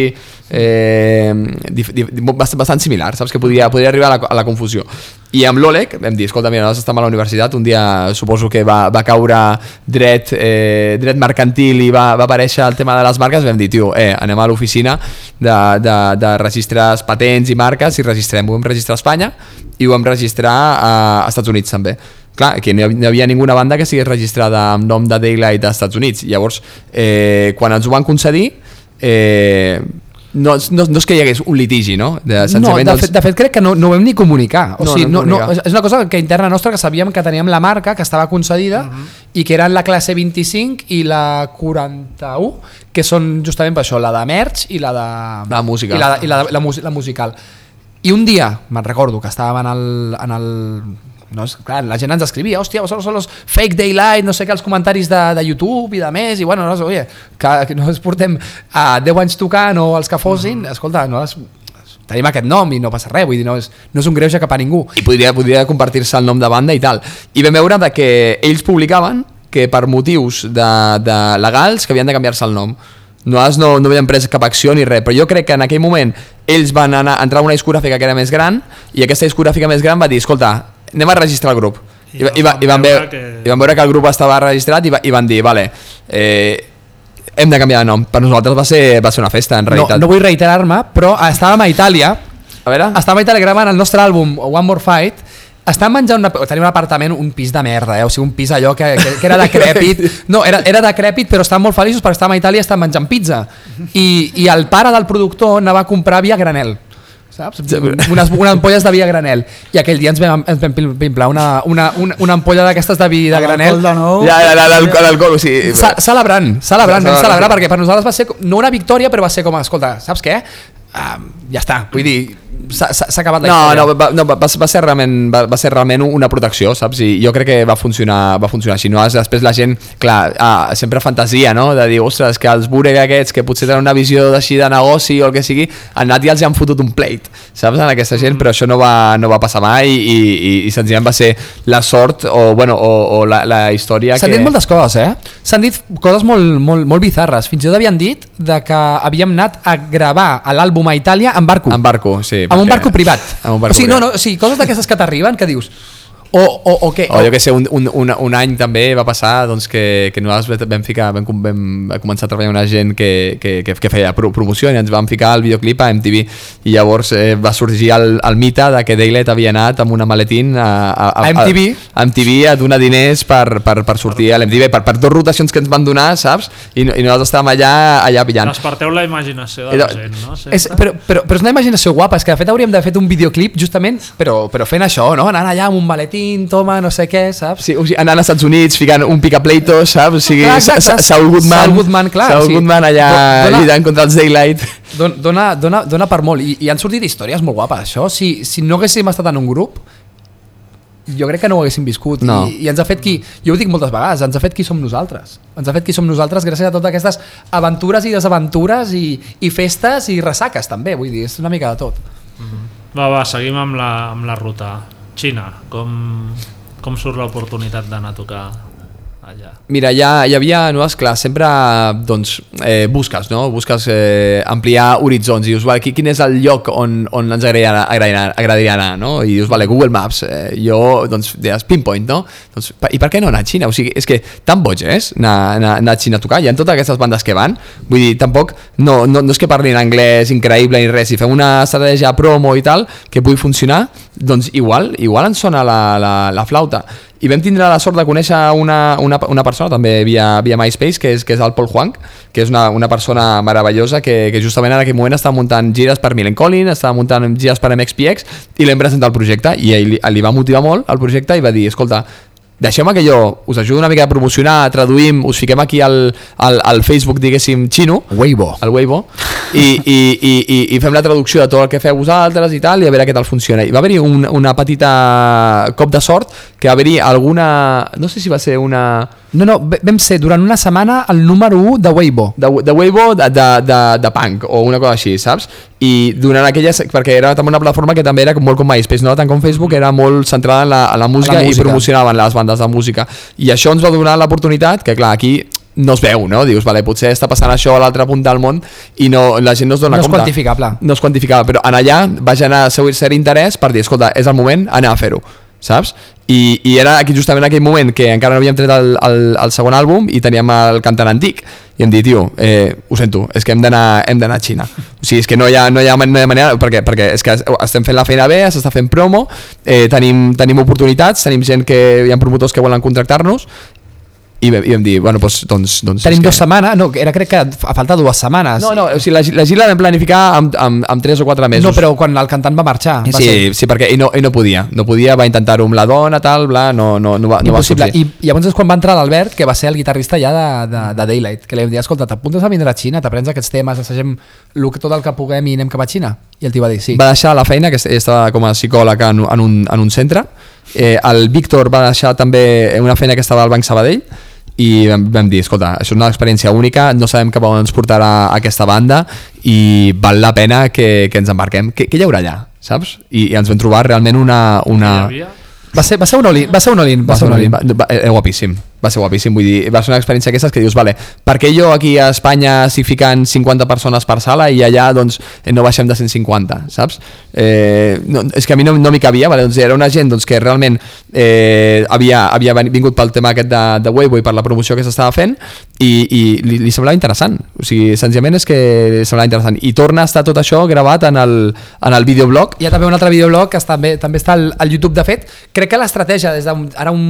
eh, dif, dif, bastant, bastant similar, saps? Que podia, podia arribar a la, a la confusió. I amb l'Oleg vam dir, escolta, mira, nosaltres estem a la universitat, un dia suposo que va, va caure dret, eh, dret mercantil i va, va aparèixer el tema de les marques, vam dir, tio, eh, anem a l'oficina de, de, de registres patents i marques i registrem, ho vam registrar a Espanya i ho vam registrar a, a Estats Units també. Clar, que no hi havia ninguna banda que sigués registrada amb nom de Daylight als Estats Units. Llavors, eh, quan ens ho van concedir eh, no, no, no és que hi hagués un litigi, no? De, No, de fet, de fet crec que no, no ho vam ni comunicar. O No, sigui, no no, no, és una cosa que interna nostra que sabíem que teníem la marca que estava concedida i que eren la classe 25 i la 41, que són justament per això, la de merch i la de... La música. I la, i la, la, mus- la musical. I un dia, me'n recordo, que estàvem en el... En el no, és, clar, la gent ens escrivia, hòstia, vosotros son los fake daylight, no sé què, els comentaris de, de YouTube i de més, i bueno, no, oye, que, que no ens portem a 10 anys tocant o els que fossin, escolta, no, es, tenim aquest nom i no passa res, vull dir, no és, no és un greuge cap a ningú. i podria, podria compartir-se el nom de banda i tal. I vam veure de que ells publicaven que per motius de, de legals que havien de canviar-se el nom. Nosaltres no, no havíem pres cap acció ni res, però jo crec que en aquell moment ells van anar, entrar a una discogràfica que era més gran i aquesta discogràfica més gran va dir, escolta, anem a registrar el grup. I, I i, va, i, van, veure, que- I van veure que el grup estava registrat i, va, i van dir, vale, eh, hem de canviar de nom. Per nosaltres va ser, va ser una festa, en No, realitat. no vull reiterar-me, però estàvem a Itàlia, A veure? estàvem a Itàlia gravant el nostre àlbum One More Fight, estàvem menjant una, tenim un apartament, un pis de merda, eh? o sigui, un pis allò que, que, que era decrèpit, no, era, era decrèpit però estàvem molt feliços perquè estàvem a Itàlia i estàvem menjant pizza i, i el pare del productor anava a comprar via granel saps? Unes, unes ampolles de vi a granel. I aquell dia ens vam, ens vam pim- pimplar una, una, una, una ampolla d'aquestes de vi de granel. L'alcohol de nou. Ja, ja, ja, l'alcohol, l'alcohol, o sigui... Ce- Celebrant, celebrant, vam Celebrant. celebrar perquè per nosaltres va ser no una victòria, però va ser com, escolta, saps què? Uh, ja està, vull dir, s'ha acabat la No, història. no, va, no va, va ser realment, va, va ser realment una protecció, saps? I jo crec que va funcionar, va funcionar així. No? Després la gent, clar, ah, sempre fantasia, no? De dir, ostres, que els Burek aquests, que potser tenen una visió d'així de negoci o el que sigui, han anat i els han fotut un plate, saps? En aquesta gent, però això no va, no va passar mai i, i, i senzillament va ser la sort o, bueno, o, o la, la història S'han que... dit moltes coses, eh? S'han dit coses molt, molt, molt bizarres. Fins i tot havien dit de que havíem anat a gravar l'àlbum a Itàlia en barco. En barco, sí. Amb un perquè- barco privat. Amb un barco o sigui, no, privat. no, o sigui, coses d'aquestes que t'arriben que dius... O, o, o què? O jo que sé, un, un, un, un any també va passar doncs, que, que nosaltres vam, ficar, vam, com- vam començar a treballar amb una gent que, que, que, que feia pro, promoció i ens vam ficar el videoclip a MTV i llavors eh, va sorgir el, el mite de que Daylet havia anat amb una maletín a, a, A MTV? a, a MTV a donar diners per, per, per sortir a l'MTV per, per dues rotacions que ens van donar, saps? I, i nosaltres estàvem allà, allà pillant. Desperteu la imaginació de la de- gent, no? És, però, però, però és una imaginació guapa, és que de fet hauríem d'haver fet un videoclip justament, però, però fent això, no? Anant allà amb un maletín, toma, no sé què, saps? Sí, o sigui, anant als Estats Units ficant un picapleito, saps? O sigui, Clar, Saul Goodman, Saul Goodman, clar, Saul sigui, Goodman allà do- dona- lluitant contra els Daylight. Don, dona, dona, dona per molt, I, i han sortit històries molt guapes, això. Si, si no haguéssim estat en un grup, jo crec que no ho haguéssim viscut No. I, i ens ha fet qui, jo ho dic moltes vegades ens ha fet qui som nosaltres ens ha fet qui som nosaltres gràcies a totes aquestes aventures i desaventures i, i festes i ressaques també, vull dir, és una mica de tot Va, va, seguim amb la, amb la ruta. Xina, com, com surt l'oportunitat d'anar a tocar allà? Mira, ja hi havia, no, esclar, sempre doncs, eh, busques, no? Busques eh, ampliar horitzons i dius, vale, qui- quin és el lloc on, on ens agradaria, agradaria, agradaria anar, no? I dius, vale, Google Maps, eh, jo, doncs, deies Pinpoint, no? Doncs, I per què no anar a Xina? O sigui, és que tan boig és anar, anar, anar a Xina a tocar, hi ha totes aquestes bandes que van, vull dir, tampoc, no, no, no és que parlin anglès increïble ni res, si fem una estratègia promo i tal, que pugui funcionar, doncs igual, igual ens sona la, la, la flauta i vam tindre la sort de conèixer una, una, una persona també via, via MySpace que és, que és el Paul Huang que és una, una persona meravellosa que, que justament en aquell moment estava muntant gires per Millen Collin estava muntant gires per MXPX i l'hem presentat al projecte i ell, li, li va motivar molt el projecte i va dir, escolta deixem que jo us ajudo una mica a promocionar, traduïm, us fiquem aquí al, al, al Facebook, diguéssim, xino, Weibo. al Weibo i, i, i, i, i fem la traducció de tot el que feu vosaltres i tal i a veure què tal funciona. I va haver-hi un, una petita cop de sort que va haver-hi alguna no sé si va ser una no, no, vam ser durant una setmana el número 1 de Weibo de, de Weibo de, de, de, de punk o una cosa així, saps? I durant aquelles, perquè era també una plataforma que també era molt com MySpace, no tant com Facebook, era molt centrada en la, en la música, música. i promocionaven les bandes de música. I això ens va donar l'oportunitat, que clar, aquí no es veu, no? Dius, vale, potser està passant això a l'altra punta del món i no, la gent no es dona No és compte. quantificable. No és quantificable, però en allà va generar seu cert interès per dir, escolta, és el moment, anar a fer-ho, saps? I, I era aquí justament en aquell moment que encara no havíem tret el, el, el segon àlbum i teníem el cantant antic i em dit, tio, eh, ho sento, és que hem d'anar hem d'anar a Xina. O sigui, és que no hi ha, no hi ha, no hi ha manera, perquè, perquè és que estem fent la feina bé, s'està fent promo, eh, tenim, tenim oportunitats, tenim gent que hi ha promotors que volen contractar-nos i, i vam dir, bueno, doncs, doncs, doncs tenim és que... dues setmanes, no, era crec que a falta dues setmanes No, no, o sigui, la, la gira la vam planificar amb, amb, amb 3 o 4 mesos. no però quan el cantant va marxar va Sí, ser sí, perquè ell no, ell no podia, no podia, va intentar-ho amb la dona, tal, bla, no, no, no va, no va sortir. I, I llavors és quan va entrar l'Albert, que va ser el guitarrista ja de, de, de Daylight, que li vam dir, escolta, t'apuntes a vindre a Xina, t'aprens aquests temes, assagem lo que, tot el que puguem i anem cap a Xina? I el tio va dir, sí. Va deixar la feina, que estava com a psicòleg en, en, un, en un centre, eh, el Víctor va deixar també una feina que estava al Banc Sabadell, i vam, vam dir, escolta, això és una experiència única, no sabem cap a on ens portarà aquesta banda i val la pena que, que ens embarquem. Què, què hi haurà allà, saps? I, i ens vam trobar realment una... una... Va ser, va ser un all-in, va ser un all-in, va ser un all-in. Va, va, eh, guapíssim, va ser guapíssim, vull dir, va ser una experiència aquestes que dius, vale, per què jo aquí a Espanya s'hi fiquen 50 persones per sala i allà doncs eh, no baixem de 150, saps? Eh, no, és que a mi no, no m'hi cabia, vale? doncs era una gent doncs, que realment eh, havia, havia vingut pel tema aquest de, de Weibo i per la promoció que s'estava fent i, i li, li semblava interessant, o sigui, senzillament és que semblava interessant i torna a estar tot això gravat en el, en el videoblog Hi ha també un altre videoblog que també, també està al, al YouTube. De fet, crec que l'estratègia, des d'un, ara un,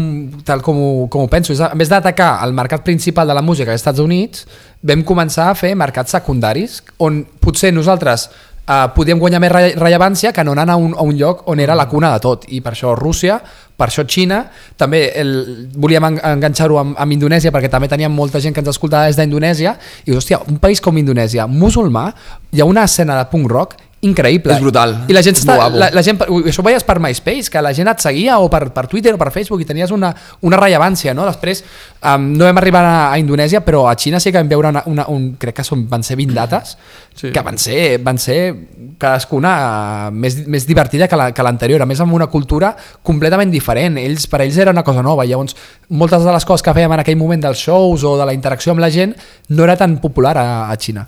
tal com ho, com ho penso, és en vez d'atacar el mercat principal de la música als Estats Units, vam començar a fer mercats secundaris on potser nosaltres uh, podíem guanyar més re rellevància que no anant a un, a un lloc on era la cuna de tot. I per això Rússia, per això Xina també el, volíem en, enganxar-ho amb, amb Indonèsia perquè també teníem molta gent que ens escoltava des d'Indonèsia i dius, hòstia, un país com Indonèsia musulmà, hi ha una escena de punk rock increïble. És brutal. I la gent, És està, la, la gent, això ho veies per MySpace, que la gent et seguia o per, per Twitter o per Facebook i tenies una, una rellevància, no? Després um, no vam arribar a, a Indonèsia, però a Xina sí que vam veure una, una, un, crec que són, van ser 20 dates, sí. que van ser, van ser cadascuna uh, més, més divertida que la- que l'anterior, a més amb una cultura completament diferent. Ells, per ells era una cosa nova, llavors moltes de les coses que fèiem en aquell moment dels shows o de la interacció amb la gent no era tan popular a, a Xina.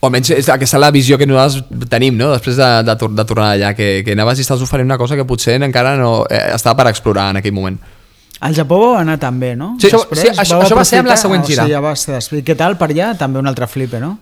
O almenys és aquesta la visió que nosaltres tenim, no? després de, de, tor de tornar allà, que, que anaves i estàs oferint una cosa que potser encara no eh, estava per explorar en aquell moment. Al Japó vau anar també, no? Sí, això- sí, això- això va ser amb la següent gira. O sigui, ja va ser després. Què tal per allà? També un altre flipe, no?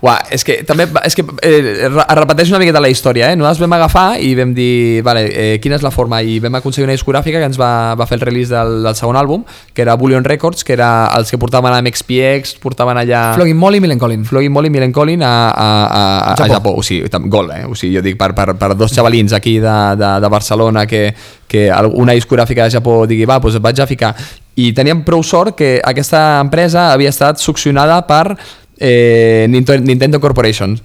Uà, és que també és que, eh, repeteix una miqueta la història, eh? Nosaltres vam agafar i vam dir, vale, eh, quina és la forma, i vam aconseguir una discogràfica que ens va, va fer el release del, del segon àlbum, que era Bullion Records, que era els que portaven a MXPX, portaven allà... Flogging Molly i Millen Collin. Flogging Molly i Millen Collin a, a, a, a, Japó. a Japó. O sigui, gol, eh? O sigui, jo dic, per, per, per dos xavalins aquí de, de, de Barcelona que, que una discogràfica de Japó digui, va, doncs et vaig a ficar. I teníem prou sort que aquesta empresa havia estat succionada per eh, Nintendo, Nintendo Corporation.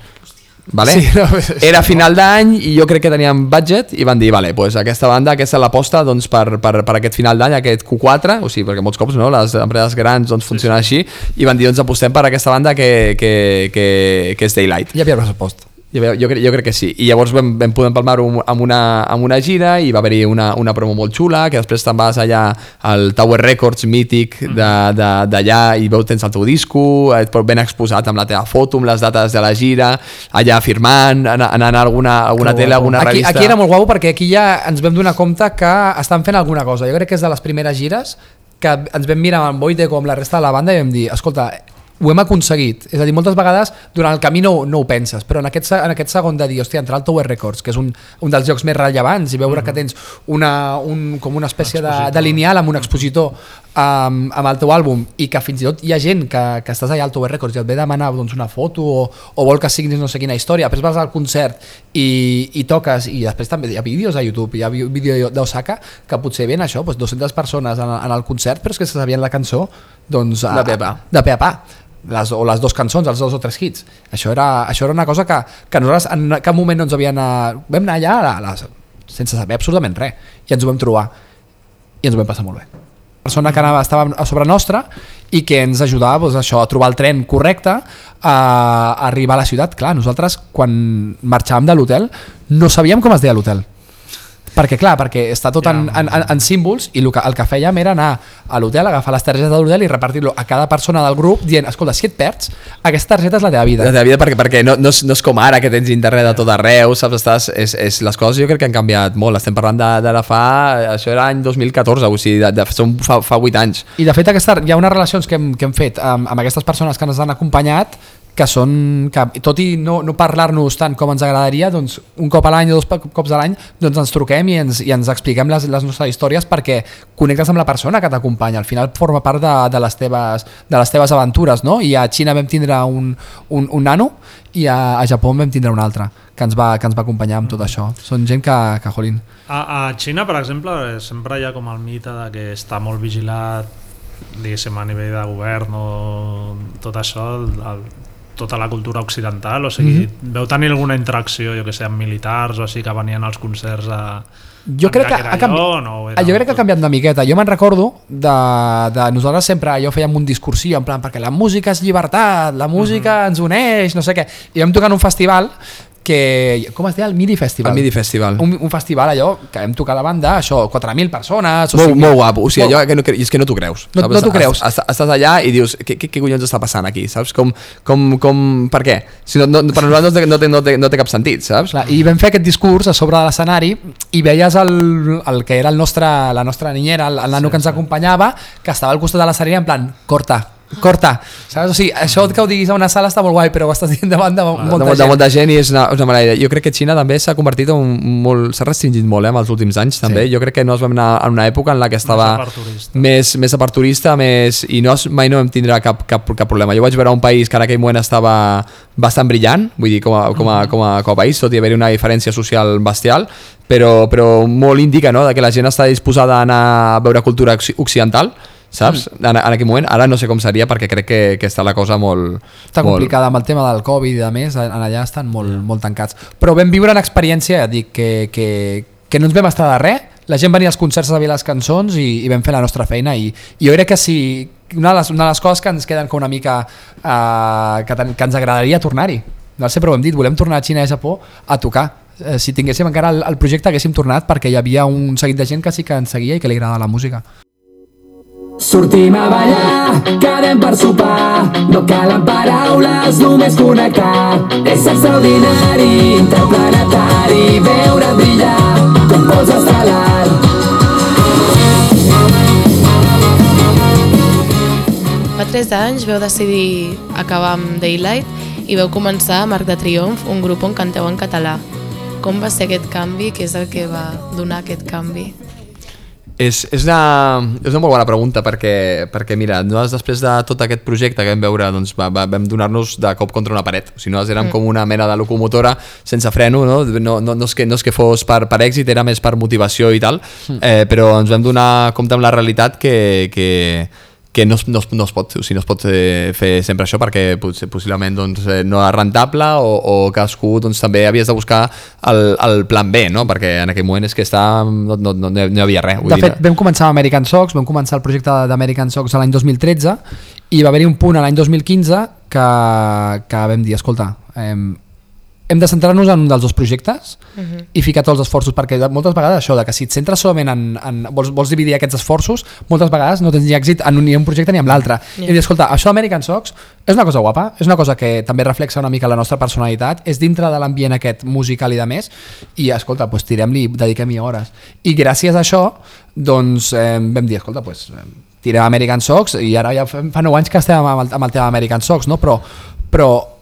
Vale? Sí, no, és- Era final d'any i jo crec que teníem budget i van dir, vale, pues aquesta banda, aquesta és l'aposta doncs, per, per, per aquest final d'any, aquest Q4, o sigui, perquè molts cops no, les empreses grans doncs, funcionen així, i van dir, doncs apostem per aquesta banda que, que, que, que és Daylight. Hi havia pressupost. Jo, jo, crec, jo crec que sí. I llavors vam, vam poder empalmar-ho amb, una, amb una gira i va haver-hi una, una promo molt xula, que després te'n vas allà al Tower Records mític de- d'allà i veus tens el teu disco, et ben exposat amb la teva foto, amb les dates de la gira, allà firmant, anant, a alguna, alguna tele, a alguna aquí, revista... aquí era molt guapo perquè aquí ja ens vam donar compte que estan fent alguna cosa. Jo crec que és de les primeres gires que ens vam mirar amb Boite com la resta de la banda i vam dir, escolta, ho hem aconseguit. És a dir, moltes vegades durant el camí no, no ho penses, però en aquest, en aquest segon de dir, hòstia, entrar al Tower Records, que és un, un dels llocs més rellevants, i veure que tens una, un, com una espècie de, de lineal amb un expositor amb, amb el teu àlbum i que fins i tot hi ha gent que, que estàs allà al Tower Records i et ve demanar doncs, una foto o, o vol que signis no sé quina història, després vas al concert i, i toques, i després també hi ha vídeos a YouTube, hi ha vídeo d'Osaka que potser ven això, doncs 200 persones en, en el concert però és que se sabien la cançó doncs, a, De pe a pa. de pe a pa les, o les dues cançons, els dos o tres hits. Això era, això era una cosa que, que nosaltres en cap moment no ens havien anar, vam anar allà a les, sense saber absolutament res i ens ho vam trobar i ens ho vam passar molt bé. Persona que anava, estava a sobre nostra i que ens ajudava doncs, això, a trobar el tren correcte a, a arribar a la ciutat. Clar, nosaltres quan marxàvem de l'hotel no sabíem com es deia l'hotel perquè clar, perquè està tot en, en, en, en símbols i el que, el que fèiem era anar a l'hotel, agafar les targetes de l'hotel i repartir-lo a cada persona del grup dient, escolta, si et perds, aquesta targeta és la teva vida La teva vida perquè, perquè no, no, és, no és com ara que tens internet a tot arreu, saps? Estàs, és, és, les coses jo crec que han canviat molt. Estem parlant de, de la fa... Això era any 2014, o sigui, de, de, són fa, fa 8 anys. I de fet aquesta, hi ha unes relacions que hem, que hem fet amb, amb aquestes persones que ens han acompanyat que són, que tot i no, no parlar-nos tant com ens agradaria, doncs un cop a l'any o dos cops a l'any doncs ens truquem i ens, i ens expliquem les, les nostres històries perquè connectes amb la persona que t'acompanya, al final forma part de, de, les teves, de les teves aventures, no? I a Xina vam tindre un, un, un nano i a, a Japó vam tindre un altre que ens va, que ens va acompanyar amb tot això. Són gent que, que jolín. A, a Xina, per exemple, sempre hi ha com el mite de que està molt vigilat diguéssim, a nivell de govern o tot això, el, el, tota la cultura occidental, o sigui, mm -hmm. veu tenir alguna interacció, jo que sé, amb militars o així que venien als concerts a... Jo crec, que ha canvi... allò, no, era jo crec que ha canviat una miqueta. Jo me'n recordo de, de nosaltres sempre allò fèiem un discursió en plan perquè la música és llibertat, la música Mhm. ens uneix, no sé què. I vam tocar en un festival que... Com es deia? El MIDI Festival. El MIDI Festival. Un, un festival allò que vam tocar la banda, això, 4.000 persones... o Molt, 5.000. molt guapo, o sigui, Molt- allò que no, és que no t'ho creus. No- saps? no t'ho creus. Est- est- Estàs allà i dius, què, què, què collons està passant aquí, saps? Com, com, com, per què? Si no, no, per nosaltres no té, no, té, no, té, no té cap sentit, saps? Clar, I vam fer aquest discurs a sobre de l'escenari i veies el, el que era el nostre, la nostra niñera, el, el nano sí, que ens acompanyava, que estava al costat de l'escenari en plan, corta, corta, saps? O sigui, això que ho diguis a una sala està molt guai, però ho estàs dient davant de molta de, gent. de molta gent i és una, és una mala idea. Jo crec que Xina també s'ha convertit en un molt... s'ha restringit molt eh, en els últims anys també. Sí. Jo crec que no es vam anar en una època en la que estava més, més aparturista més, i no, mai no vam tindre cap, cap, cap problema. Jo vaig veure un país que en aquell moment estava bastant brillant, vull dir, com a, com a, com a, com a país, tot i haver-hi una diferència social bestial, però, però molt indica no, de que la gent està disposada a anar a veure cultura occi- occidental, saps? Mm. En, en aquell moment, ara no sé com seria perquè crec que, que està la cosa molt... Està molt, complicada amb el tema del Covid i a més, en allà estan molt, molt tancats. Però vam viure una experiència, ja dic, que, que, que no ens vam estar de res, la gent venia als concerts a dir les cançons i, i vam fer la nostra feina i, i jo crec que si una de les, una de les coses que ens queden com una mica uh, que, ten- que ens agradaria tornar-hi no sempre ho hem dit, volem tornar a Xina i a Japó a tocar eh, si tinguéssim encara el, el projecte haguéssim tornat perquè hi havia un seguit de gent que sí que ens seguia i que li agradava la música Sortim a ballar, quedem per sopar, no calen paraules, només connectar. És extraordinari, interplanetari, veure brillar com pols estel·lar. Fa 3 anys veu decidir acabar amb Daylight i veu començar amb Arc de Triomf, un grup on canteu en català. Com va ser aquest canvi? Què és el que va donar aquest canvi? És, és, una, és una molt bona pregunta perquè, perquè mira, nosaltres després de tot aquest projecte que vam veure doncs, va, va, vam donar-nos de cop contra una paret o sigui, nosaltres érem mm. com una mena de locomotora sense freno, no? No, no, no, és, que, no és que fos per, per èxit, era més per motivació i tal, mm. eh, però ens vam donar compte amb la realitat que, que, que no, es, no, es, no es pot, o sigui, no es pot eh, fer sempre això perquè potser, possiblement doncs, eh, no és rentable o, o cadascú doncs, també havies de buscar el, el plan B, no? perquè en aquell moment és que està, no, no, no, no hi havia res. vull De dir, fet, vam començar amb American Sox, vam començar el projecte d'American Sox l'any 2013 i va haver-hi un punt a l'any 2015 que, que vam dir, escolta, eh, hem de centrar-nos en un dels dos projectes uh -huh. i ficar tots els esforços, perquè moltes vegades això, de que si et centres solament en, en vols, vols dividir aquests esforços, moltes vegades no tens ni èxit en un, ni en un projecte ni en l'altre. Yeah. I dir, escolta, això d'American Sox és una cosa guapa, és una cosa que també reflexa una mica la nostra personalitat, és dintre de l'ambient aquest musical i de més, i escolta, doncs tirem-li, dediquem-hi hores. I gràcies a això, doncs eh, vam dir, escolta, doncs, tirem American Sox, i ara ja fa fa 9 anys que estem amb el, amb el tema American Sox, no? però, però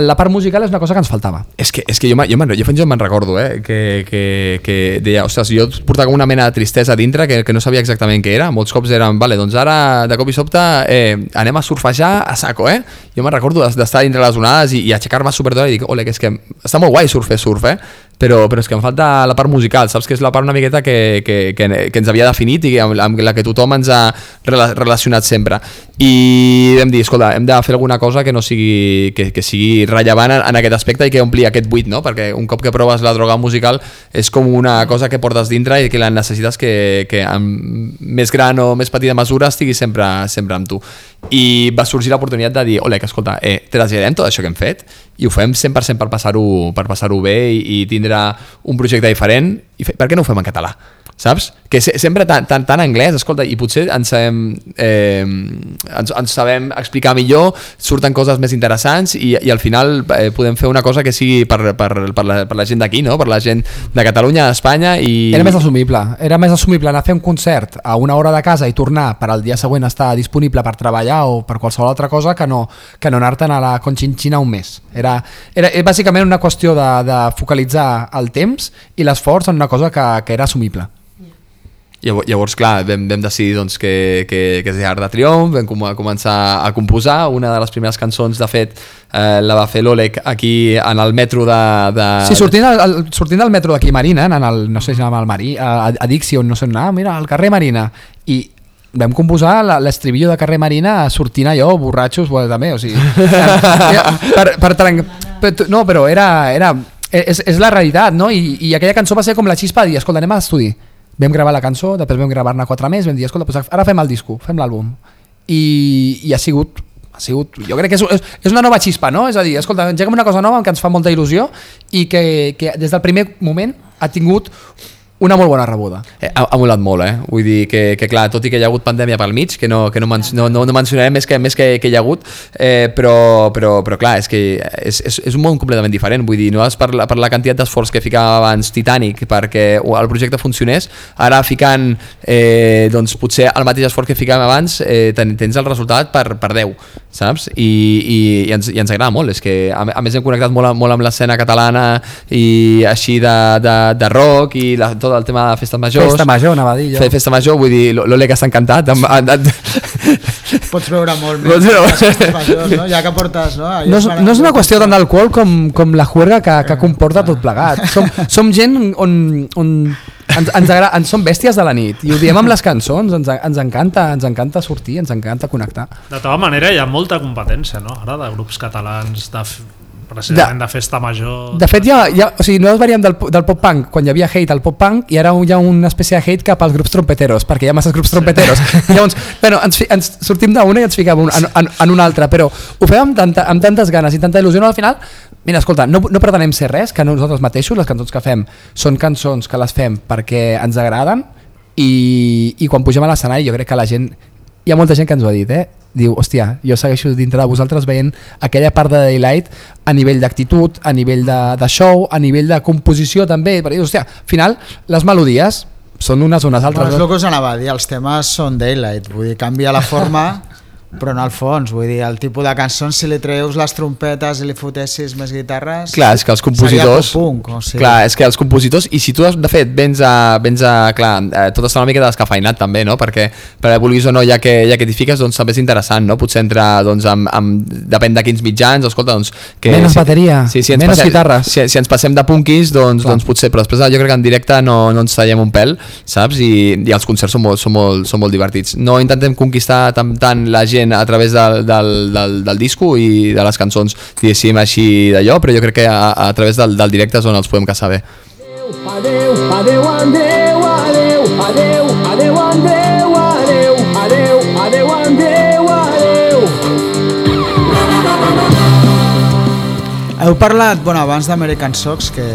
la part musical és una cosa que ens faltava. És que, és que jo, jo, jo fins i tot me'n recordo, eh? que, que, que deia, ostres, jo portava una mena de tristesa dintre que, que no sabia exactament què era. Molts cops eren, vale, doncs ara de cop i sobte eh, anem a surfejar a saco, eh? Jo me'n recordo d'es- d'estar dintre les onades i, i aixecar-me superdora i dir, ole, que és que està molt guai surf fer surf, eh? Però, però és que em falta la part musical, saps? Que és la part una miqueta que, que, que, que ens havia definit i amb, amb la que tothom ens ha rela, relacionat sempre. I vam dir, escolta, hem de fer alguna cosa que no sigui, que, que sigui rellevant en, en aquest aspecte i que ompli aquest buit, no? Perquè un cop que proves la droga musical és com una cosa que portes dintre i que la necessites que, que amb més gran o més petita mesura estigui sempre, sempre amb tu. I va sorgir l'oportunitat de dir, ole, que escolta, eh, traslladem tot això que hem fet i ho fem 100% per passar-ho per passar bé i, i tindre un projecte diferent i fer, per què no ho fem en català? Saps? Que se, sempre tan, tan, tan anglès, escolta, i potser ens sabem, eh, ens, ens sabem explicar millor, surten coses més interessants i, i al final eh, podem fer una cosa que sigui per, per, per, la, per la gent d'aquí, no? per la gent de Catalunya, d'Espanya i... Era més assumible. Era més assumible anar a fer un concert a una hora de casa i tornar per al dia següent estar disponible per treballar o per qualsevol altra cosa que no, que no anar-te'n a la Conchinchina un mes. Era, era, era bàsicament una qüestió de, de focalitzar el temps i l'esforç en una cosa que, que era assumible. Llavors, clar, vam, vam decidir doncs, que, que, que és Art de Triomf, vam com, començar a composar, una de les primeres cançons, de fet, eh, la va fer l'Oleg aquí en el metro de... de Sí, sortint, el, el, sortint del metro d'aquí Marina, anant al, no sé si anava al Marí, a, a Dixi, on no sé on anar, mira, al carrer Marina, i vam composar l'estribillo de carrer Marina sortint allò, borratxos, bueno, també, o sigui... per, per, per, no, però era... era és, és la realitat, no? I, I aquella cançó va ser com la xispa de dir, escolta, anem a l'estudi. Vam gravar la cançó, després vam gravar-ne quatre més, vam dir, escolta, doncs ara fem el disco, fem l'àlbum. I, I ha sigut ha sigut, jo crec que és, és, és una nova xispa, no? És a dir, escolta, engeguem una cosa nova que ens fa molta il·lusió i que, que des del primer moment ha tingut una molt bona rebuda. Eh, ha, ha molat molt, eh? Vull dir que, que clar, tot i que hi ha hagut pandèmia pel mig, que no, que no, no, no, no mencionarem més que, més que, que hi ha hagut, eh, però, però, però clar, és que és, és, és un món completament diferent, vull dir, no és per la, per la quantitat d'esforç que ficava abans Titanic perquè el projecte funcionés, ara ficant eh, doncs potser el mateix esforç que ficàvem abans, eh, ten, tens el resultat per, per 10, saps? I, i, i, ens, i ens agrada molt, és que a, a més hem connectat molt, molt amb l'escena catalana i així de, de, de rock i la, tot el tema de festes majors. Festa major, anava a dir jo. Fe, festa major, vull dir, l'Ole que està encantat. Amb, amb, amb... Pots veure molt Pots més. veure- majors, no? Ja que portes, no? No és, no és una qüestió tant d'alcohol com, com la juerga que, que comporta tot plegat. Som, som gent on, on ens, ens, agrada, ens som bèsties de la nit i ho diem amb les cançons, ens, ens encanta ens encanta sortir, ens encanta connectar. De tota manera, hi ha molta competència, no? Ara, de grups catalans, de, precisament de, festa major... De fet, hi ha, o sigui, nosaltres veníem del, del pop-punk quan hi havia hate al pop-punk i ara hi ha una espècie de hate cap als grups trompeteros, perquè hi ha masses grups trompeteros. Llavors, bueno, ens, ens sortim d'una i ens fiquem un, en, en, en una altra, però ho fem amb, tanta, amb tantes ganes i tanta il·lusió, no, al final, mira, escolta, no, no pretenem ser res, que nosaltres mateixos, les cançons que fem, són cançons que les fem perquè ens agraden i, i quan pugem a l'escenari jo crec que la gent, hi ha molta gent que ens ho ha dit, eh? diu, hòstia, jo segueixo dintre de vosaltres veient aquella part de Daylight a nivell d'actitud, a nivell de, de show, a nivell de composició també, perquè, hòstia, al final les melodies són unes unes Bueno, altres. és el que us anava a dir, els temes són daylight, vull dir, canvia la forma, però en el fons, vull dir, el tipus de cançons, si li treus les trompetes i li fotessis més guitarres... Clar, és que els compositors... Seria pop-punk, o sigui... Clar, és que els compositors, i si tu, de fet, vens a... Vens a clar, eh, tot està una mica descafeinat també, no? Perquè, per vulguis o no, ja que, ja que t'hi fiques, doncs també és interessant, no? Potser entrar, doncs, amb, amb, depèn de quins mitjans, escolta, doncs... Que, Menys si, bateria, si ens menys passem, guitarres. Si, si ens passem de punkis, doncs, Clar. doncs potser, però després jo crec que en directe no, no ens tallem un pèl, saps? I, i els concerts són molt, són, molt, són molt divertits. No intentem conquistar tant, tant la gent a través del, del, del, del disco i de les cançons, diguéssim, així d'allò, però jo crec que a, a través del, del directe és on els podem caçar bé. Adeu, adeu, adeu, adeu, adeu, adeu, adeu, adeu, adeu, adeu, adeu, adeu. Heu parlat, bueno, abans d'American Sox, que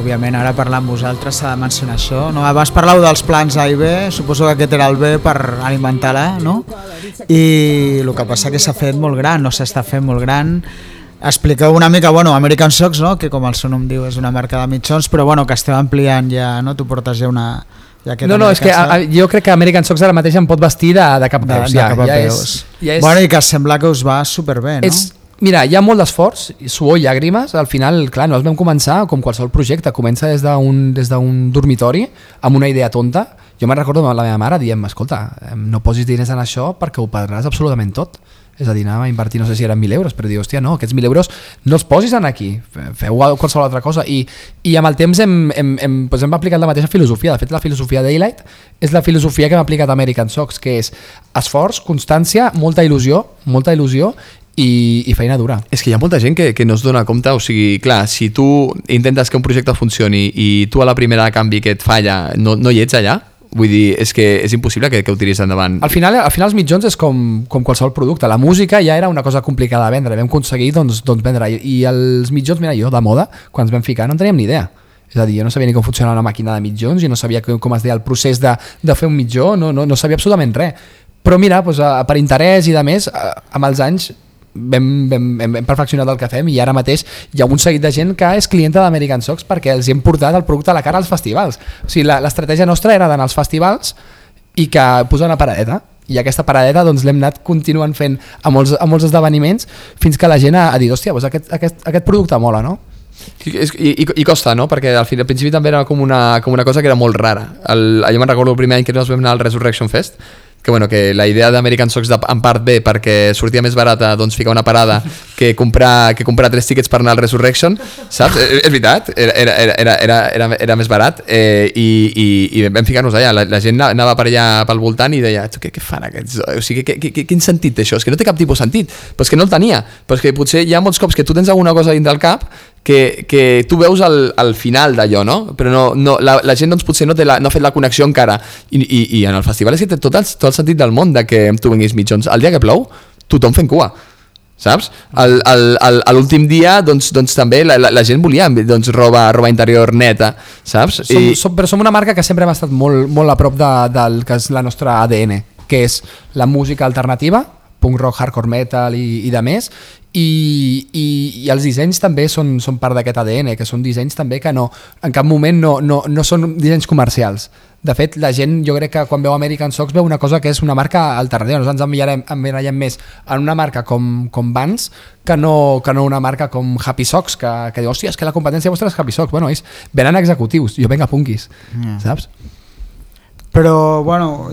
òbviament ara parlar amb vosaltres s'ha de mencionar això, no? Abans parlàveu dels plans A i B, suposo que aquest era el B per alimentar l'A, no? I el que passa que s'ha fet molt gran, no s'està fent molt gran. Expliqueu una mica, bueno, American Sox, no? que com el seu nom diu és una marca de mitjons, però bueno, que esteu ampliant ja, no? Tu portes ja una... Ja No, no, és que a, a, jo crec que American Sox ara mateix em pot vestir de, de cap a de, peus. de ja, cap a ja peus. és, ja és, Bueno, i que sembla que us va superbé, no? és, mira, hi ha molt d'esforç, suor i llàgrimes, al final, clar, nosaltres vam començar com qualsevol projecte, comença des d'un des d'un dormitori amb una idea tonta, jo me'n recordo la meva mare dient escolta, no posis diners en això perquè ho perdràs absolutament tot. És a dir, anava a invertir, no sé si eren 1.000 euros però diu, hòstia, no, aquests 1.000 euros no els posis en aquí, fe- feu qualsevol altra cosa. I, i amb el temps hem, hem, hem, doncs hem aplicat la mateixa filosofia, de fet la filosofia Daylight és la filosofia que hem aplicat a American Sox que és esforç, constància molta il·lusió, molta il·lusió i, i feina dura És que hi ha molta gent que, que no es dona compte, o sigui, clar, si tu intentes que un projecte funcioni i tu a la primera de canvi que et falla no, no hi ets allà, vull dir, és que és impossible que, que ho tiris endavant. Al final, al final els mitjons és com, com qualsevol producte. La música ja era una cosa complicada de vendre, vam aconseguir doncs, doncs vendre. I, I els mitjons, mira, jo de moda, quan ens vam ficar no en teníem ni idea. És a dir, jo no sabia ni com funcionava una màquina de mitjons, jo no sabia com, com es deia el procés de, de fer un mitjó, no, no, no sabia absolutament res. Però mira, doncs, per interès i de més, amb els anys vam, vam, hem, hem perfeccionat el que fem i ara mateix hi ha un seguit de gent que és clienta d'American Sox perquè els hem portat el producte a la cara als festivals. O sigui, l'estratègia nostra era d'anar als festivals i que posar una paradeta i aquesta paradeta doncs, l'hem anat continuant fent a molts, a molts esdeveniments fins que la gent ha, ha dit, hòstia, doncs aquest, aquest, aquest producte mola, no? I, i, i, costa, no? Perquè al, fin, al principi també era com una, com una cosa que era molt rara. El, jo me'n recordo el primer any que nos vam anar al Resurrection Fest, que, bueno, que la idea d'American Sox de, en part bé perquè sortia més barata doncs, ficar una parada que comprar, que comprar tres tickets per anar al Resurrection, saps? Eh, És veritat, era, era, era, era, era, era més barat eh, i, i, i vam ficar-nos allà, la, la gent anava per allà pel voltant i deia, "Tu, què, què fan aquests? O sigui, què, què, quin sentit té això? És que no té cap tipus sentit, però és que no el tenia, però és que potser hi ha molts cops que tu tens alguna cosa dintre del cap que, que tu veus el, el final d'allò, no? Però no, no, la, la gent doncs, potser no, té la, no ha fet la connexió encara. I, i, I en el festival és que té tot el, tot el sentit del món de que tu vinguis mitjons. El dia que plou, tothom fent cua. saps? L'últim dia doncs, doncs també la, la, la gent volia doncs, roba, roba interior neta, saps? Som, som, però som una marca que sempre hem estat molt, molt a prop de, del que és la nostra ADN, que és la música alternativa, punk rock, hardcore metal i, i de més, i, i, i els dissenys també són, són part d'aquest ADN, que són dissenys també que no, en cap moment no, no, no són dissenys comercials. De fet, la gent, jo crec que quan veu American Socks veu una cosa que és una marca alternativa. Nosaltres ens emmirallem, emmirallem més en una marca com, com Vans que no, que no una marca com Happy Socks, que, que diu, hòstia, és que la competència vostra és Happy Socks. Bueno, és, venen executius, jo venga punquis, saps? Però, bueno,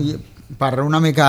per una mica...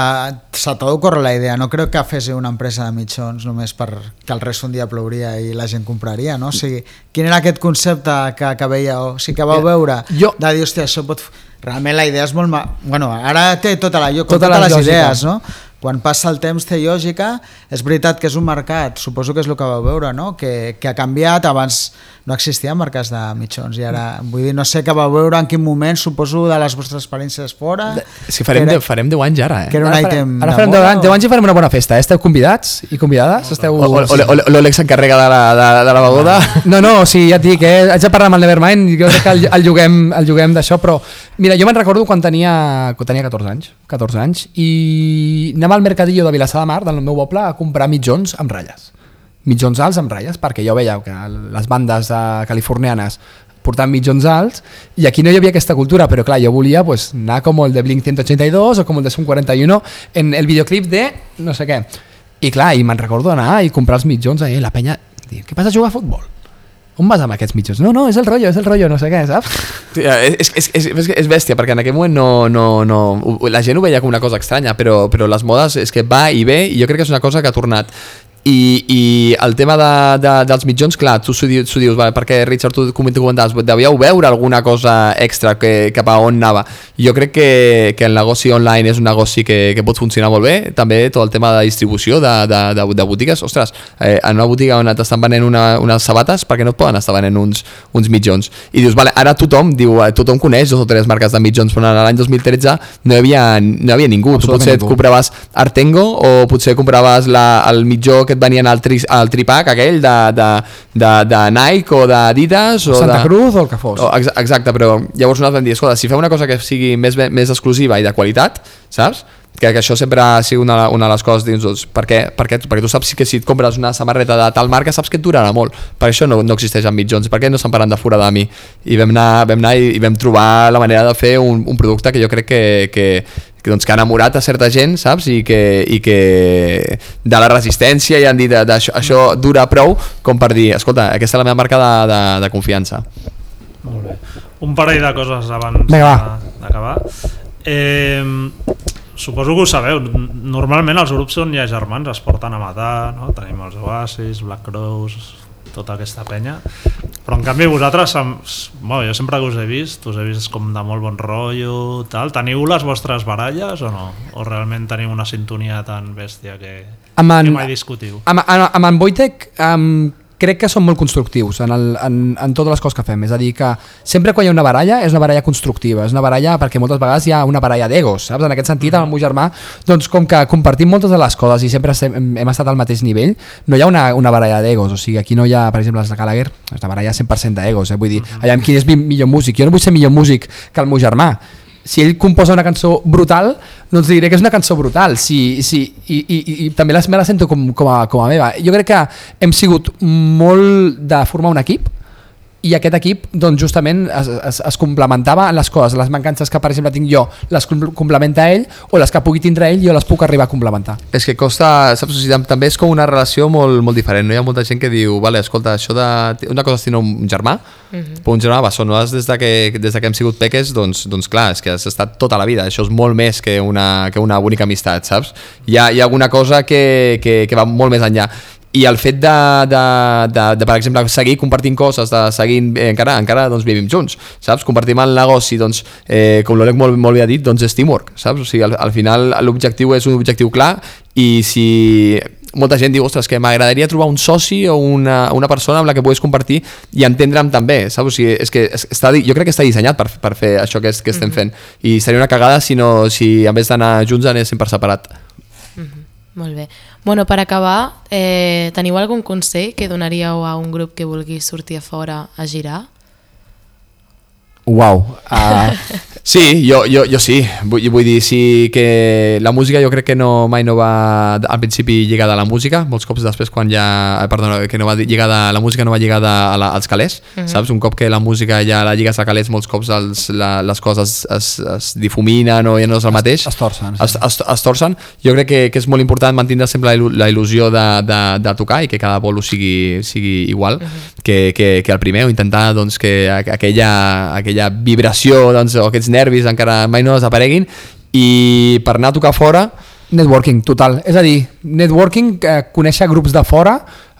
Se t'ha d'ocórrer la idea, no crec que fes una empresa de mitjons només perquè el res un dia plouria i la gent compraria, no? O sigui, quin era aquest concepte que, que veieu? O sigui, que vau veure Jo- de dir, hòstia, això pot... Realment la idea és molt... Ma... Bueno, ara té tota la, Tota totes la les lògica. idees, no? Quan passa el temps té lògica, és veritat que és un mercat, suposo que és el que vau veure, no? Que, que ha canviat, abans no existien marques de mitjons i ara, vull dir, no sé què vau veure en quin moment, suposo de les vostres experiències fora, que farem, que de, era, farem 10 anys ara, eh? que era un Ara item farem, ara de farem moda, 10 anys, 10 o- anys i farem una bona festa. eh? Esteu convidats i convidades? Esteu... L'Òleg s'encarrega de, la, de, de la beguda. No, no, sí, ja et dic, eh? haig de parlar amb el Nevermind, jo crec que el, el juguem, el juguem d'això, però mira, jo me'n recordo quan tenia, quan tenia 14 anys, 14 anys, i anava al mercadillo de Vilassar de Mar, del meu poble, a comprar mitjons amb ratlles. Mitjons alts amb ratlles, perquè jo veia que les bandes eh, californianes portant mitjons alts i aquí no hi havia aquesta cultura, però clar, jo volia pues, anar com el de Blink 182 o com el de Sum 41 en el videoclip de no sé què. I clar, i me'n recordo anar i comprar els mitjons ahí, la penya, dir, què passa a jugar a futbol? On vas amb aquests mitjons? No, no, és el rotllo, és el rotllo, no sé què, saps? Tia, És, és, és, és, és bèstia, perquè en aquell moment no, no, no, la gent ho veia com una cosa estranya, però, però les modes és que va i ve i jo crec que és una cosa que ha tornat. I, i el tema de, de, dels mitjons, clar, tu s'ho dius, dius vale, perquè Richard, tu com- tu comentaves, devíeu veure alguna cosa extra que, cap a on anava. Jo crec que, que el negoci online és un negoci que, que pot funcionar molt bé, també tot el tema de distribució de, de, de, de botigues, ostres, eh, en una botiga on t'estan venent una, unes sabates, perquè no et poden estar venent uns, uns mitjons? I dius, vale, ara tothom, diu, eh, tothom coneix dos o tres marques de mitjons, però l'any 2013 no hi havia, no hi havia ningú. Tu potser et ningú. compraves Artengo o potser compraves la, el mitjó que et venien al, tri, al tripac aquell de, de, de, de Nike o d'Adidas o Santa de... Cruz o el que fos. O, ex- exacte, però llavors nosaltres vam dir, escolta, si feu una cosa que sigui més, més exclusiva i de qualitat, saps? Que, que això sempre ha sigut una, una de les coses dins doncs, per què? Perquè, perquè tu saps que si et compres una samarreta de tal marca saps que et durarà molt per això no, no existeix en mitjons per què no se'n paran de fora de mi i vam anar, vam anar i, i vam trobar la manera de fer un, un producte que jo crec que, que, que, doncs, que ha enamorat a certa gent saps? I, que, i que de la resistència i han dit de, de, això, això dura prou com per dir escolta, aquesta és la meva marca de, de, de confiança Molt bé. Un parell de coses abans d'acabar. Eh, suposo que ho sabeu, normalment els grups on hi ha germans es porten a matar, no? tenim els Oasis, Black Crows, tota aquesta penya, però en canvi vosaltres, bueno, jo sempre que us he vist, us he vist com de molt bon rotllo, tal. teniu les vostres baralles o no? O realment teniu una sintonia tan bèstia que, Amb en- que mai discutiu? Amb, amb, amb en Wojtek um, crec que són molt constructius en, el, en, en totes les coses que fem. És a dir, que sempre quan hi ha una baralla és una baralla constructiva, és una baralla perquè moltes vegades hi ha una baralla d'egos, saps? En aquest sentit, amb el meu germà, doncs com que compartim moltes de les coses i sempre estem, hem estat al mateix nivell, no hi ha una, una baralla d'egos, o sigui, aquí no hi ha, per exemple, els de Gallagher, és una baralla 100% d'egos, eh? vull dir, allà amb qui és mi- millor músic, jo no vull ser millor músic que el meu germà, si ell composa una cançó brutal, doncs diré que és una cançó brutal. Si, si, i, i, i, també la, me la sento com, com, a, com a meva. Jo crec que hem sigut molt de formar un equip i aquest equip doncs, justament es, es, es complementava en les coses, les mancances que per exemple tinc jo les com- complementa ell o les que pugui tindre ell jo les puc arribar a complementar És que costa, saps, o sigui, també és com una relació molt, molt diferent, no? Hi ha molta gent que diu, vale, escolta, això de... Una cosa és tenir un germà, però un germà, va, són nosaltres des de que, des de que hem sigut peques, doncs, doncs clar, és que has estat tota la vida, això és molt més que una, que una bonica amistat, saps? Hi ha, hi ha alguna cosa que, que, que va molt més enllà i el fet de, de, de, de, per exemple, seguir compartint coses, de seguir, eh, encara, encara doncs, vivim junts, saps? Compartim el negoci, doncs, eh, com l'Oleg molt, molt bé ha dit, doncs és teamwork, saps? O sigui, al, al final l'objectiu és un objectiu clar i si molta gent diu, ostres, que m'agradaria trobar un soci o una, una persona amb la que puguis compartir i entendre'm també, saps? O sigui, és que es- està, jo crec que està dissenyat per, per fer això que, es, que estem fent i seria una cagada si, no, si en vez d'anar junts anéssim per separat. Molt bé. Bueno, per acabar, eh, teniu algun consell que donaríeu a un grup que vulgui sortir a fora a girar? Uau. Uh, sí, jo, jo, jo sí. Vull, vull dir, sí que la música jo crec que no, mai no va al principi lligada a la música, molts cops després quan ja... eh, Perdona, que no va lligada, la música no va lligada a la, als calés, Mhm. saps? Un cop que la música ja la lligues a calés, molts cops els, la, les coses es, es difuminen o ja no és el mateix. es torcen, sí. Es, es, es torcen. Jo crec que, que és molt important mantenir sempre la, il- la il·lusió de, de, de tocar i que cada bolo sigui, sigui igual que, que, que el primer, o intentar doncs, que aqu- aquella, aquella vibració doncs, o aquests nervis encara mai no desapareguin i per anar a tocar fora Networking, total. És a dir, networking, eh, conèixer grups de fora,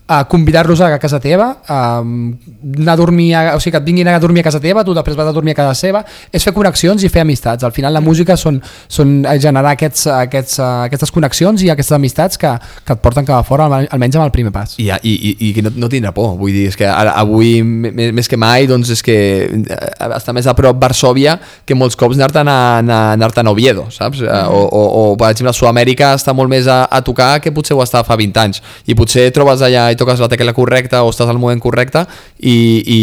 a convidar-los a casa teva, a anar a dormir, a, o sigui, que et vinguin a dormir a casa teva, tu després vas a dormir a casa seva, és fer connexions i fer amistats. Al final la música són, són generar aquests, aquests, eh, aquestes connexions i aquestes amistats que, que et porten cap a fora, alme- almenys amb el primer pas. i, i, i, i que no, no tindrà por vull dir, és que ara, avui m- més que mai doncs és que eh, està més a prop Varsovia que molts cops anar-te'n a, anar, a Oviedo saps? Mm o, o, o per exemple Sud-amèrica està molt més a, a tocar que potser ho està fa 20 anys i potser trobes allà toques la tecla correcta o estàs al moment correcte i, i,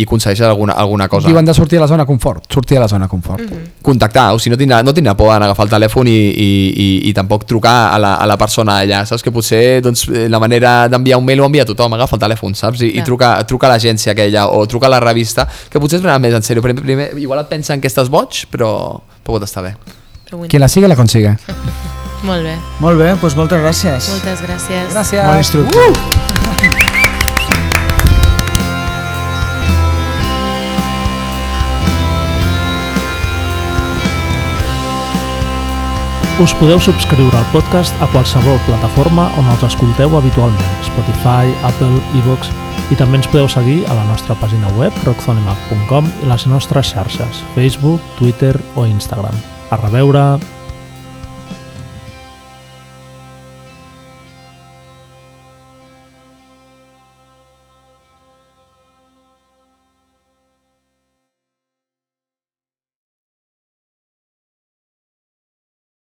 i aconsegueixes alguna, alguna cosa Diuen de sortir a la zona confort, sortir a la zona confort. contactar, o sigui, no tindrà, no tindrà por en agafar el telèfon i, i, i, i tampoc trucar a la, a la persona allà, saps? Que potser doncs, eh, la manera d'enviar un mail ho envia a tothom, agafa el telèfon, saps? I, i Clar. truca, truca a l'agència aquella o truca a la revista, que potser es prenen més en sèrio. Primer, primer, igual et pensen que estàs boig, però, però pot estar bé. Qui la sigue la consigue. Molt bé. Molt bé, doncs moltes gràcies. Moltes gràcies. Gràcies. Bon instructor. Us podeu subscriure al podcast a qualsevol plataforma on els escolteu habitualment, Spotify, Apple, iVoox, i també ens podeu seguir a la nostra pàgina web rockzonemac.com i les nostres xarxes, Facebook, Twitter o Instagram. A reveure!